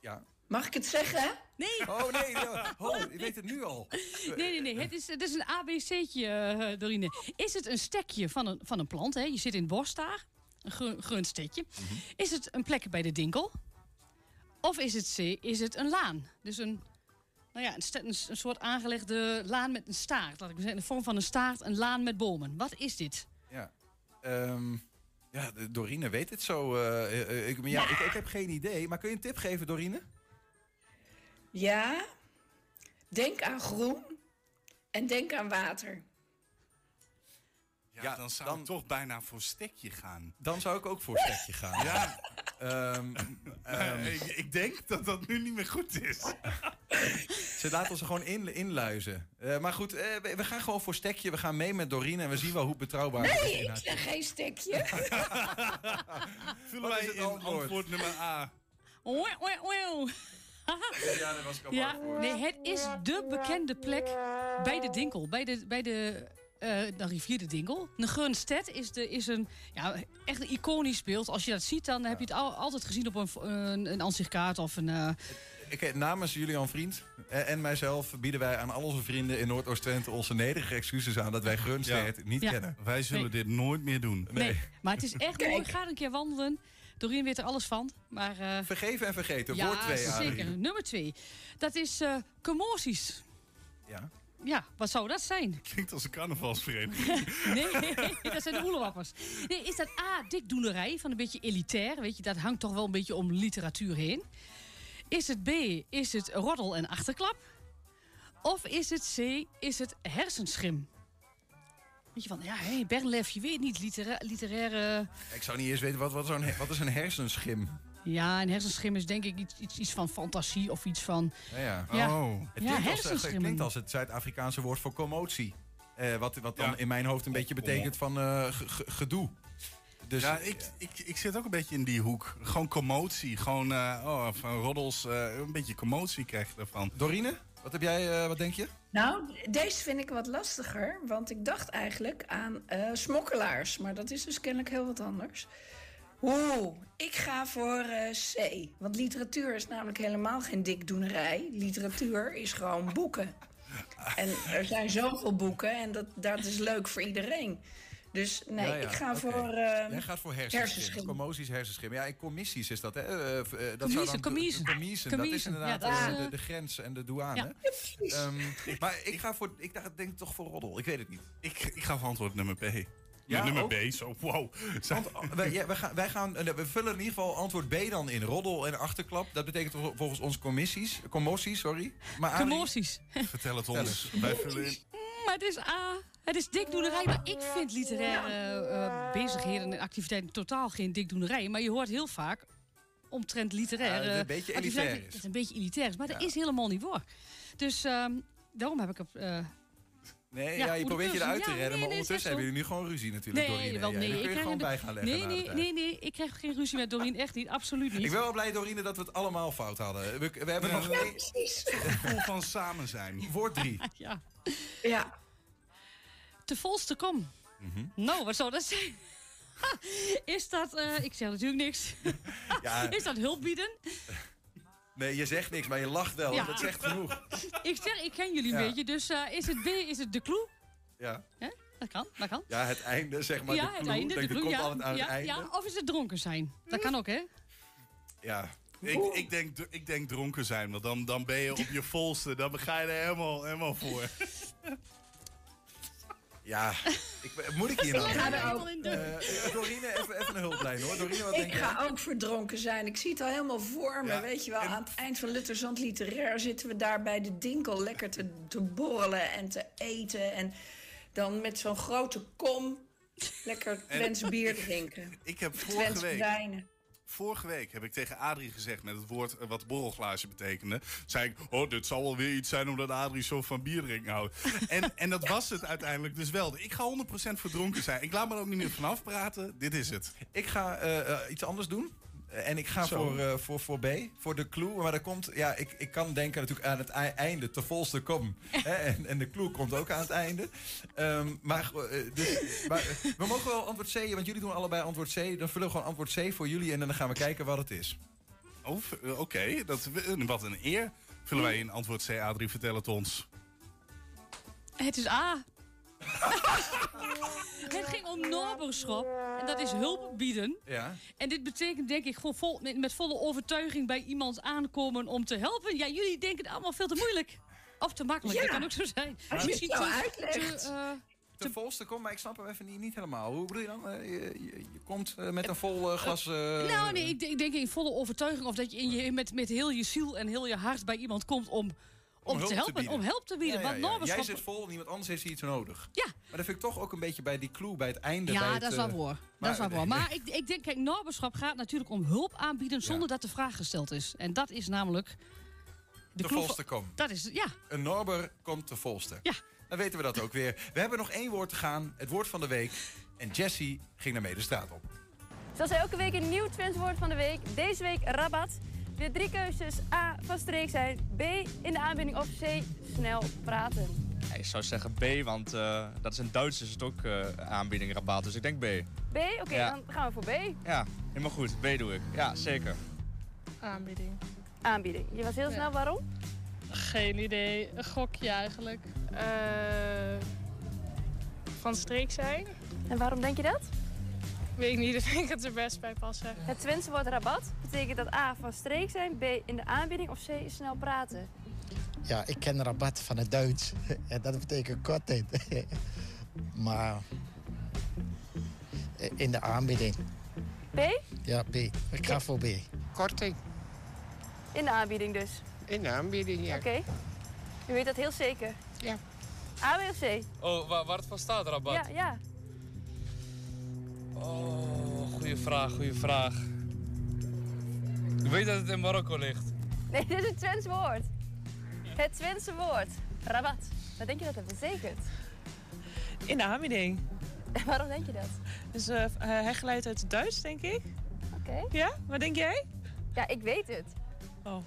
Ja. Mag ik het zeggen? Nee. Oh nee, ja. oh, je weet het nu al. Nee, nee, nee. Het is, het is een ABC'tje, Dorine. Is het een stekje van een, van een plant? Hè? Je zit in het bos daar. Een groen, groen stekje. Mhm. Is het een plek bij de dinkel? Of is het C, is het een laan? Dus een, nou ja, een, een, soort aangelegde laan met een staart. Laat ik maar zeggen, in de vorm van een staart, een laan met bomen. Wat is dit? Ja. Ehm, ja, Dorine weet het zo. eh, eh, ik, maar ja, ik, ik heb geen idee. Maar kun je een tip geven, Dorine? Ja. Denk aan groen en denk aan water. Ja, dan zou ik toch bijna voor stekje gaan. Dan zou ik ook voor stekje gaan. Ja. Ehm, ehm, ik, ik denk dat dat nu niet meer goed is. ze laten ons er gewoon in, inluizen. Eh, maar goed, eh, we, we gaan gewoon voor stekje. We gaan mee met Dorine en we zien wel hoe betrouwbaar het is. Nee, ik zeg geen stekje. Vullen wij is het in antwoord? antwoord nummer A. Oei, oei, oei. Ja, daar was ik al Ja, voor. nee, het is de bekende plek bij de Dinkel. Bij de, bij de, eh, de rivier de Dinkel. De Gunstedt is, de, is een, ja, echt een iconisch beeld. Als je dat ziet, dan heb je het al, altijd gezien op een, een, een ansichtkaart of een... eh, Ik, namens Julian Vriend en mijzelf bieden wij aan al onze vrienden in Noordoost-Twente onze nederige excuses aan dat wij Grunstedt niet Ja. kennen. Wij zullen Nee. dit nooit meer doen. nee. maar het is echt mooi. Ga er een keer wandelen. Doreen weet er alles van. Maar, eh, Vergeven en vergeten, ja, woord 2 zeker. Nummer twee. Dat is eh commoties. Ja. Ja, wat zou dat zijn? Klinkt als een carnavalsvereniging. Nee, dat zijn de oelewappers. Nee, is dat A, dikdoenerij, van een beetje elitair? Weet je, dat hangt toch wel een beetje om literatuur heen. Is het B, is het roddel en achterklap? Of is het C, is het hersenschim? Weet je van, ja, hé, Bernlef, je weet niet, litera literaire... Ik zou niet eens weten, wat, wat, is een he- wat is een hersenschim? Ja, een hersenschim is denk ik iets, iets, iets van fantasie of iets van... Ja, ja. Ja. Oh. Het Ja, klinkt, als, het hersenschimmen. klinkt als het Zuid-Afrikaanse woord voor commotie. Eh, wat, wat dan Ja. in mijn hoofd een beetje betekent van eh, ge- ge- gedoe. Dus, ja, ik, ik, ik zit ook een beetje in die hoek. Gewoon commotie. Gewoon eh, oh, van roddels. eh, een beetje commotie krijg je ervan. Dorine, wat heb jij, eh, wat denk je? Nou, deze vind ik wat lastiger, want ik dacht eigenlijk aan eh, smokkelaars. Maar dat is dus kennelijk heel wat anders. Oeh, ik ga voor eh, C. Want literatuur is namelijk helemaal geen dikdoenerij. Literatuur is gewoon boeken. En er zijn zoveel boeken en dat, dat is leuk voor iedereen. Dus nee, Ja, ja, ik ga voor eh Jij gaat voor hersenschim. hersenschim. Commoties, hersenschim. Ja, commissies is dat, hè? Eh, dat zou Commissen, dan commissen. commissen. Dat is inderdaad ja, dat is, de, de grens en de douane. Ja. Ehm, maar ik ga voor, ik dacht- denk toch voor roddel. Ik weet het niet. Ik, ik ga voor antwoord nummer B. Ja, Ja, nummer ook? B, zo wow. Want wij, ja, wij, gaan, wij gaan, eh, we vullen in ieder geval antwoord B dan in roddel en achterklap. Dat betekent vol- volgens ons commissies, commoties, sorry. Maar Adrie- Commoties. Vertel het ons. Wij vullen in. Maar het is A. Het is dikdoenerij. Maar ik vind literaire eh, bezigheden en activiteiten totaal geen dikdoenerij. Maar je hoort heel vaak omtrent literaire het een beetje elitair is. Een beetje elitair is. Maar dat is helemaal niet waar. Dus ehm, daarom heb ik op... Nee, Ja, ja, je de probeert je eruit te ja, redden, nee, maar nee, ondertussen hebben jullie nu gewoon ruzie natuurlijk, nee, Dorine. wel, nee, ik kun je krijg gewoon een- bij gaan leggen Nee, de nee, nee, nee, ik krijg geen ruzie met Doreen. Echt niet, absoluut niet. Ik ben wel blij, Dorine, dat we het allemaal fout hadden. We, we hebben Ja, nog ja, één... Gevoel van samen zijn. Woord drie. Ja. Ja. Te volste kom. Mhm. Nou, wat zou dat zijn? Is dat, eh, ik zeg natuurlijk niks. Ja. Is dat hulp bieden? Nee, je zegt niks, maar je lacht wel. Ja. Dat zegt genoeg. Ik zeg, ik ken jullie een Ja. beetje. Dus eh, is het B, is het de clue? Ja, Hè? Dat kan, dat kan. ja het einde, zeg maar. ja, de het einde, de clue, ja. aan het einde. ja. Of is het dronken zijn? Dat kan ook, hè? Ja. Ik, ik, denk, ik denk dronken zijn, want dan, dan ben je op je volste. Dan ga je er helemaal, helemaal voor. Ja, ik, moet ik hier nou? Ik ga er ook. Eh, Dorine, even, even een hulplijn hoor. Dorine, wat denk Ik jij? ga ook verdronken zijn. Ik zie het al helemaal voor me. Ja, Weet je wel, aan het eind van Lutterzand Literair zitten we daar bij de dinkel lekker te, te borrelen en te eten. En dan met zo'n grote kom lekker Twents bier drinken. Ik heb vorige week, wijnen. Vorige week heb ik tegen Adrie gezegd met het woord eh, wat borrelglaasje betekende. Zei ik, oh, dit zal wel weer iets zijn omdat Adrie zo van bier drinken houdt. en, en dat was het uiteindelijk dus wel. Ik ga 100% verdronken zijn. Ik laat me er ook niet meer vanaf praten. Dit is het. Ik ga eh, eh, iets anders doen. En ik ga Zo. voor, eh, voor, voor B, voor de clue. Maar dat komt, ja, ik, ik kan denken natuurlijk aan het ei- einde, te volste kom. Hè, en, en de clue komt ook aan het einde. Ehm, maar eh, dus, maar eh, we mogen wel antwoord C, want jullie doen allebei antwoord C. Dan vullen we gewoon antwoord C voor jullie en dan gaan we kijken wat het is. Oh, oké. dat Wat een eer. Vullen wij in antwoord C, Adrie, vertel het ons. Het is A. het ging om naberschap. En dat is hulp bieden. Ja. En dit betekent denk ik gewoon vol, met, met volle overtuiging bij iemand aankomen om te helpen. Ja, jullie denken het allemaal veel te moeilijk. Of te makkelijk, Ja. dat kan ook zo zijn. Als je het uitlegt. te, eh, Te volste kom, maar ik snap hem even niet, niet helemaal. Hoe bedoel je dan? Eh, je, je, je komt eh, met een vol glas... eh, nou, nee, ik, denk- ik denk in volle overtuiging. Of dat je, in je met, met heel je ziel en heel je hart bij iemand komt om, om, hulp te helpen. bieden. om help te bieden. Ja, Jij zit vol en iemand anders heeft iets nodig. Ja. Maar dat vind ik toch ook een beetje bij die clue, bij het einde. Ja, bij het, dat is wel eh, waar. Dat maar- is wel waar. Maar ik, ik denk, kijk, naberschap gaat natuurlijk om hulp aanbieden zonder Ja. dat de vraag gesteld is. En dat is namelijk. De clue volste kom. Dat is, ja. Een Norber komt te volste. Ja. Dan weten we dat ook weer. We hebben nog één woord te gaan. Het woord van de week. En Jessie ging daarmee de straat op. Zoals elke week een nieuw Twents woord van de week. Deze week rabat. De drie keuzes A van streek zijn, B in de aanbieding of C snel praten. Ja, ik zou zeggen B, want eh, dat is in Duits is het ook eh, aanbieding rabaat, dus ik denk B. B, oké, Ja. dan gaan we voor B. Ja, helemaal goed. B doe ik. Ja, zeker. Aanbieding. Aanbieding. Je was heel Ja. snel, waarom? Geen idee. Een gokje eigenlijk. Eh, van streek zijn. En waarom denk je dat? Weet ik niet, daar vind ik het er best bij passen. Het Twentse woord rabat betekent dat A van streek zijn, B in de aanbieding of C snel praten. Ja, ik ken rabat van het Duits. en dat betekent korting. maar in de aanbieding. B? Ja, B. Ik ga voor B. Korting. In de aanbieding dus. In de aanbieding, ja. Oké. U weet dat heel zeker? Ja. A, B of C? Oh, waar, waar het van staat, rabat? Ja, ja. Oh, goede vraag, goede vraag. Ik weet dat het in Marokko ligt. Nee, dit is het Twents woord. Het Twentse woord. Rabat. Wat denk je dat het betekent? In de aanbieding. Waarom denk je dat? Dus eh hij geluid uit het Duits, denk ik. Oké. Ja? Wat denk jij? Ja, ik weet het. Oh.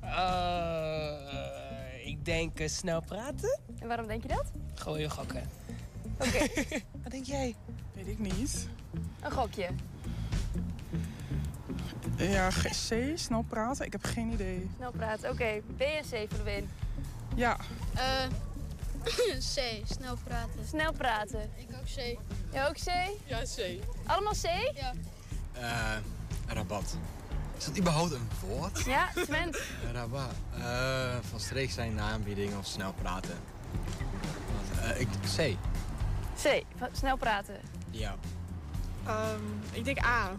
Eh, ik denk snel praten. En waarom denk je dat? Gooi je gokken. Oké. Wat denk jij? Weet ik niet. Een gokje. Ja, C, snel praten. Ik heb geen idee. Snel praten. Oké, B en C voor de win. Ja. Eh C, snel praten. Snel praten. Ik ook C. Ja, ook C? Ja, C. Allemaal C? Ja. Eh, rabat. Is dat überhaupt een woord? Ja, Twent. Eh, rabat. Eh, van streek zijn na aanbieding of snel praten. Eh, ik, C. C, van snel praten. Ja. Ehm, ik denk A.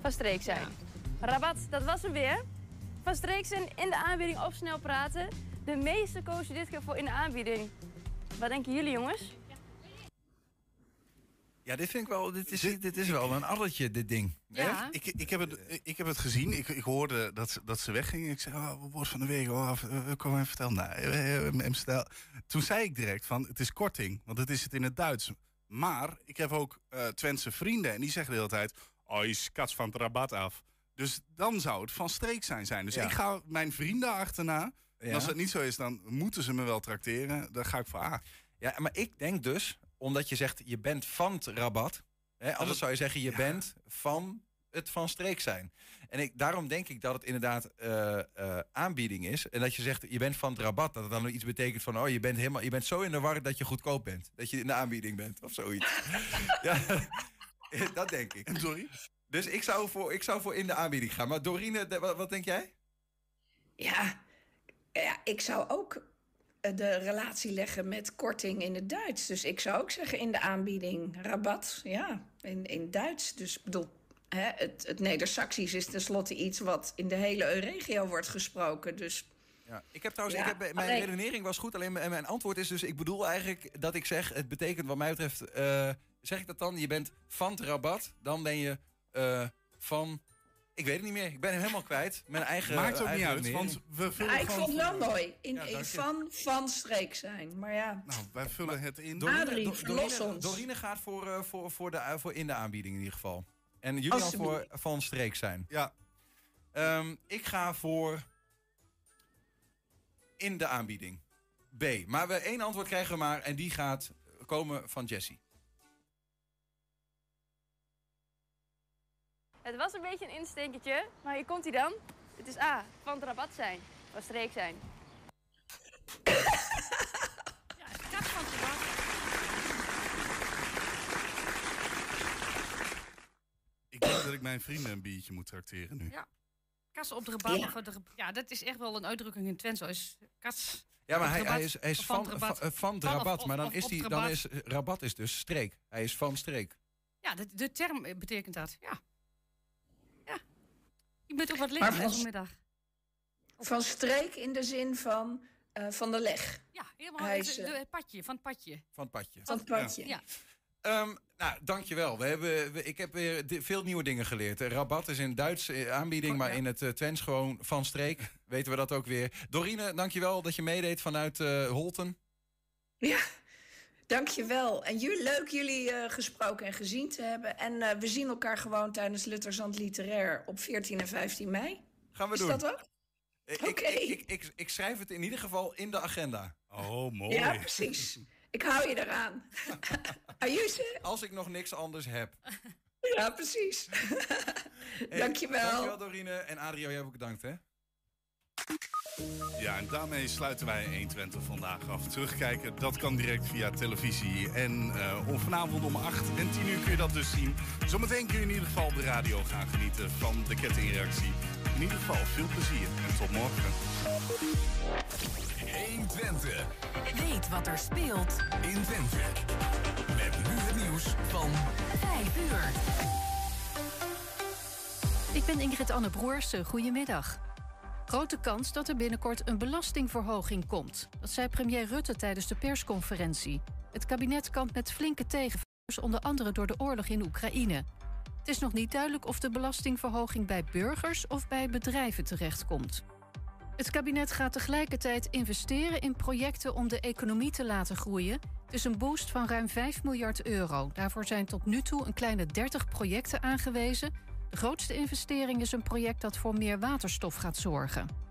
Van streek zijn. Rabat, dat was hem weer. Van streek zijn in de aanbieding of snel praten. De meeste kozen dit keer voor in de aanbieding. Wat denken jullie jongens? Ja, dit vind ik wel, dit is, dit is wel een addertje, dit ding. Echt? Ik, ik, heb het, ik heb het gezien. Ik, ik hoorde dat, ze- dat ze weggingen. Ik zei, oh, woord van de week. Oh, eh, kom even vertellen. Nou, eh, eh. Toen zei ik direct van, het is korting. Want het is het in het Duits. Maar ik heb ook eh Twentse vrienden. En die zeggen de hele tijd, oh, je skats van het rabat af. Dus dan zou het van streek zijn. zijn. Dus Ja. ik ga mijn vrienden achterna. En als dat niet zo is, dan moeten ze me wel trakteren. Dan ga ik voor A. Ja, maar ik denk dus, omdat je zegt je bent van het rabat. Hè, anders zou je zeggen je bent van het van streek zijn. En ik, daarom denk ik dat het inderdaad eh, eh, aanbieding is. En dat je zegt je bent van het rabat. Dat het dan iets betekent van oh je bent, helemaal, je bent zo in de war dat je goedkoop bent. Dat je in de aanbieding bent of zoiets. ja, dat denk ik. Sorry? Dus ik zou, voor, ik zou voor in de aanbieding gaan. Maar Dorine, de- wat, wat denk jij? Ja, ja, ik zou ook eh, de relatie leggen met korting in het Duits. Dus ik zou ook zeggen in de aanbieding rabat, ja, in, in Duits. Dus ik bedoel, hè, het, het Neder-Saxisch is tenslotte iets wat in de hele regio wordt gesproken. Dus Ja, ik heb trouwens, Ja, ik heb, mijn alleen- redenering was goed, alleen mijn, mijn antwoord is dus, ik bedoel eigenlijk dat ik zeg, het betekent wat mij betreft, eh, zeg ik dat dan, je bent van het rabat, dan ben je eh, van, ik weet het niet meer, ik ben hem helemaal kwijt, mijn eigen Maakt ook eigen niet uit, want we vullen Ah, ik vond het wel mooi. In, Ja, in van, van streek zijn. Maar ja. Nou, wij vullen het in. Adrie, Do- verlos Dorine, ons. Dorine gaat voor, eh, voor, voor, de, voor in de aanbieding in ieder geval. En jullie dan voor van streek zijn. Ja. Ehm, ik ga voor in de aanbieding. B. Maar we één antwoord krijgen we maar en die gaat komen van Jessie. Het was een beetje een instinkertje, maar hier komt hij dan. Het is A, van het rabat zijn. Van streek zijn. Ik denk dat ik mijn vrienden een biertje moet trakteren nu. Ja. Kas op de rabat. Ja. Of de, ja, dat is echt wel een uitdrukking in Twents. Zo is kas Ja, maar hij, hij is, hij is van, het rabat. van, van Van of- rabat, of- maar dan is, die, dan rabat. is rabat is dus streek. Hij is van streek. Ja, de, de term betekent dat. Ja. Ja. Je moet ook wat van- vanmiddag. Van streek in de zin van, eh, van de leg. Ja, helemaal Hij het, is, de- eh, het padje, van het padje. Van het padje. Van het padje. Ja. Ehm, nou, dankjewel. We hebben, we- ik heb weer veel nieuwe dingen geleerd. Eh, Rabat is in Duits eh, aanbieding, maar in het uh, Twents gewoon van streek. Weten we dat ook weer. Dorine, dankjewel dat je meedeed vanuit eh, Holten. Ja, dankjewel. En jullie, leuk jullie eh, gesproken en gezien te hebben. En eh, we zien elkaar gewoon tijdens Lutterzand Literair op 14 en 15 mei. Gaan we Is doen. dat ook? Ik, ik, ik, ik, ik schrijf het in ieder geval in de agenda. Oh, mooi. Ja, precies. Ik hou je eraan. Ayuse. Als ik nog niks anders heb. Ja, precies. Hey, Dankjewel. Dankjewel, Dorine. En Adrio, jij ook bedankt, hè? Ja, en daarmee sluiten wij 120 vandaag af. Terugkijken, dat kan direct via televisie. En eh, vanavond om 8 en 10 uur kun je dat dus zien. Zometeen kun je in ieder geval op de radio gaan genieten van de kettingreactie. In ieder geval veel plezier en tot morgen. 120. Weet wat er speelt in Twente. Met nu het nieuws van 5 uur. Ik ben Ingrid Anne Broersen. Goedemiddag. Grote kans dat er binnenkort een belastingverhoging komt. Dat zei premier Rutte tijdens de persconferentie. Het kabinet kampt met flinke tegenvallers, onder andere door de oorlog in Oekraïne. Het is nog niet duidelijk of de belastingverhoging bij burgers of bij bedrijven terechtkomt. Het kabinet gaat tegelijkertijd investeren in projecten om de economie te laten groeien. Is een boost van ruim 5 miljard euro. Daarvoor zijn tot nu toe een kleine 30 projecten aangewezen. De grootste investering is een project dat voor meer waterstof gaat zorgen.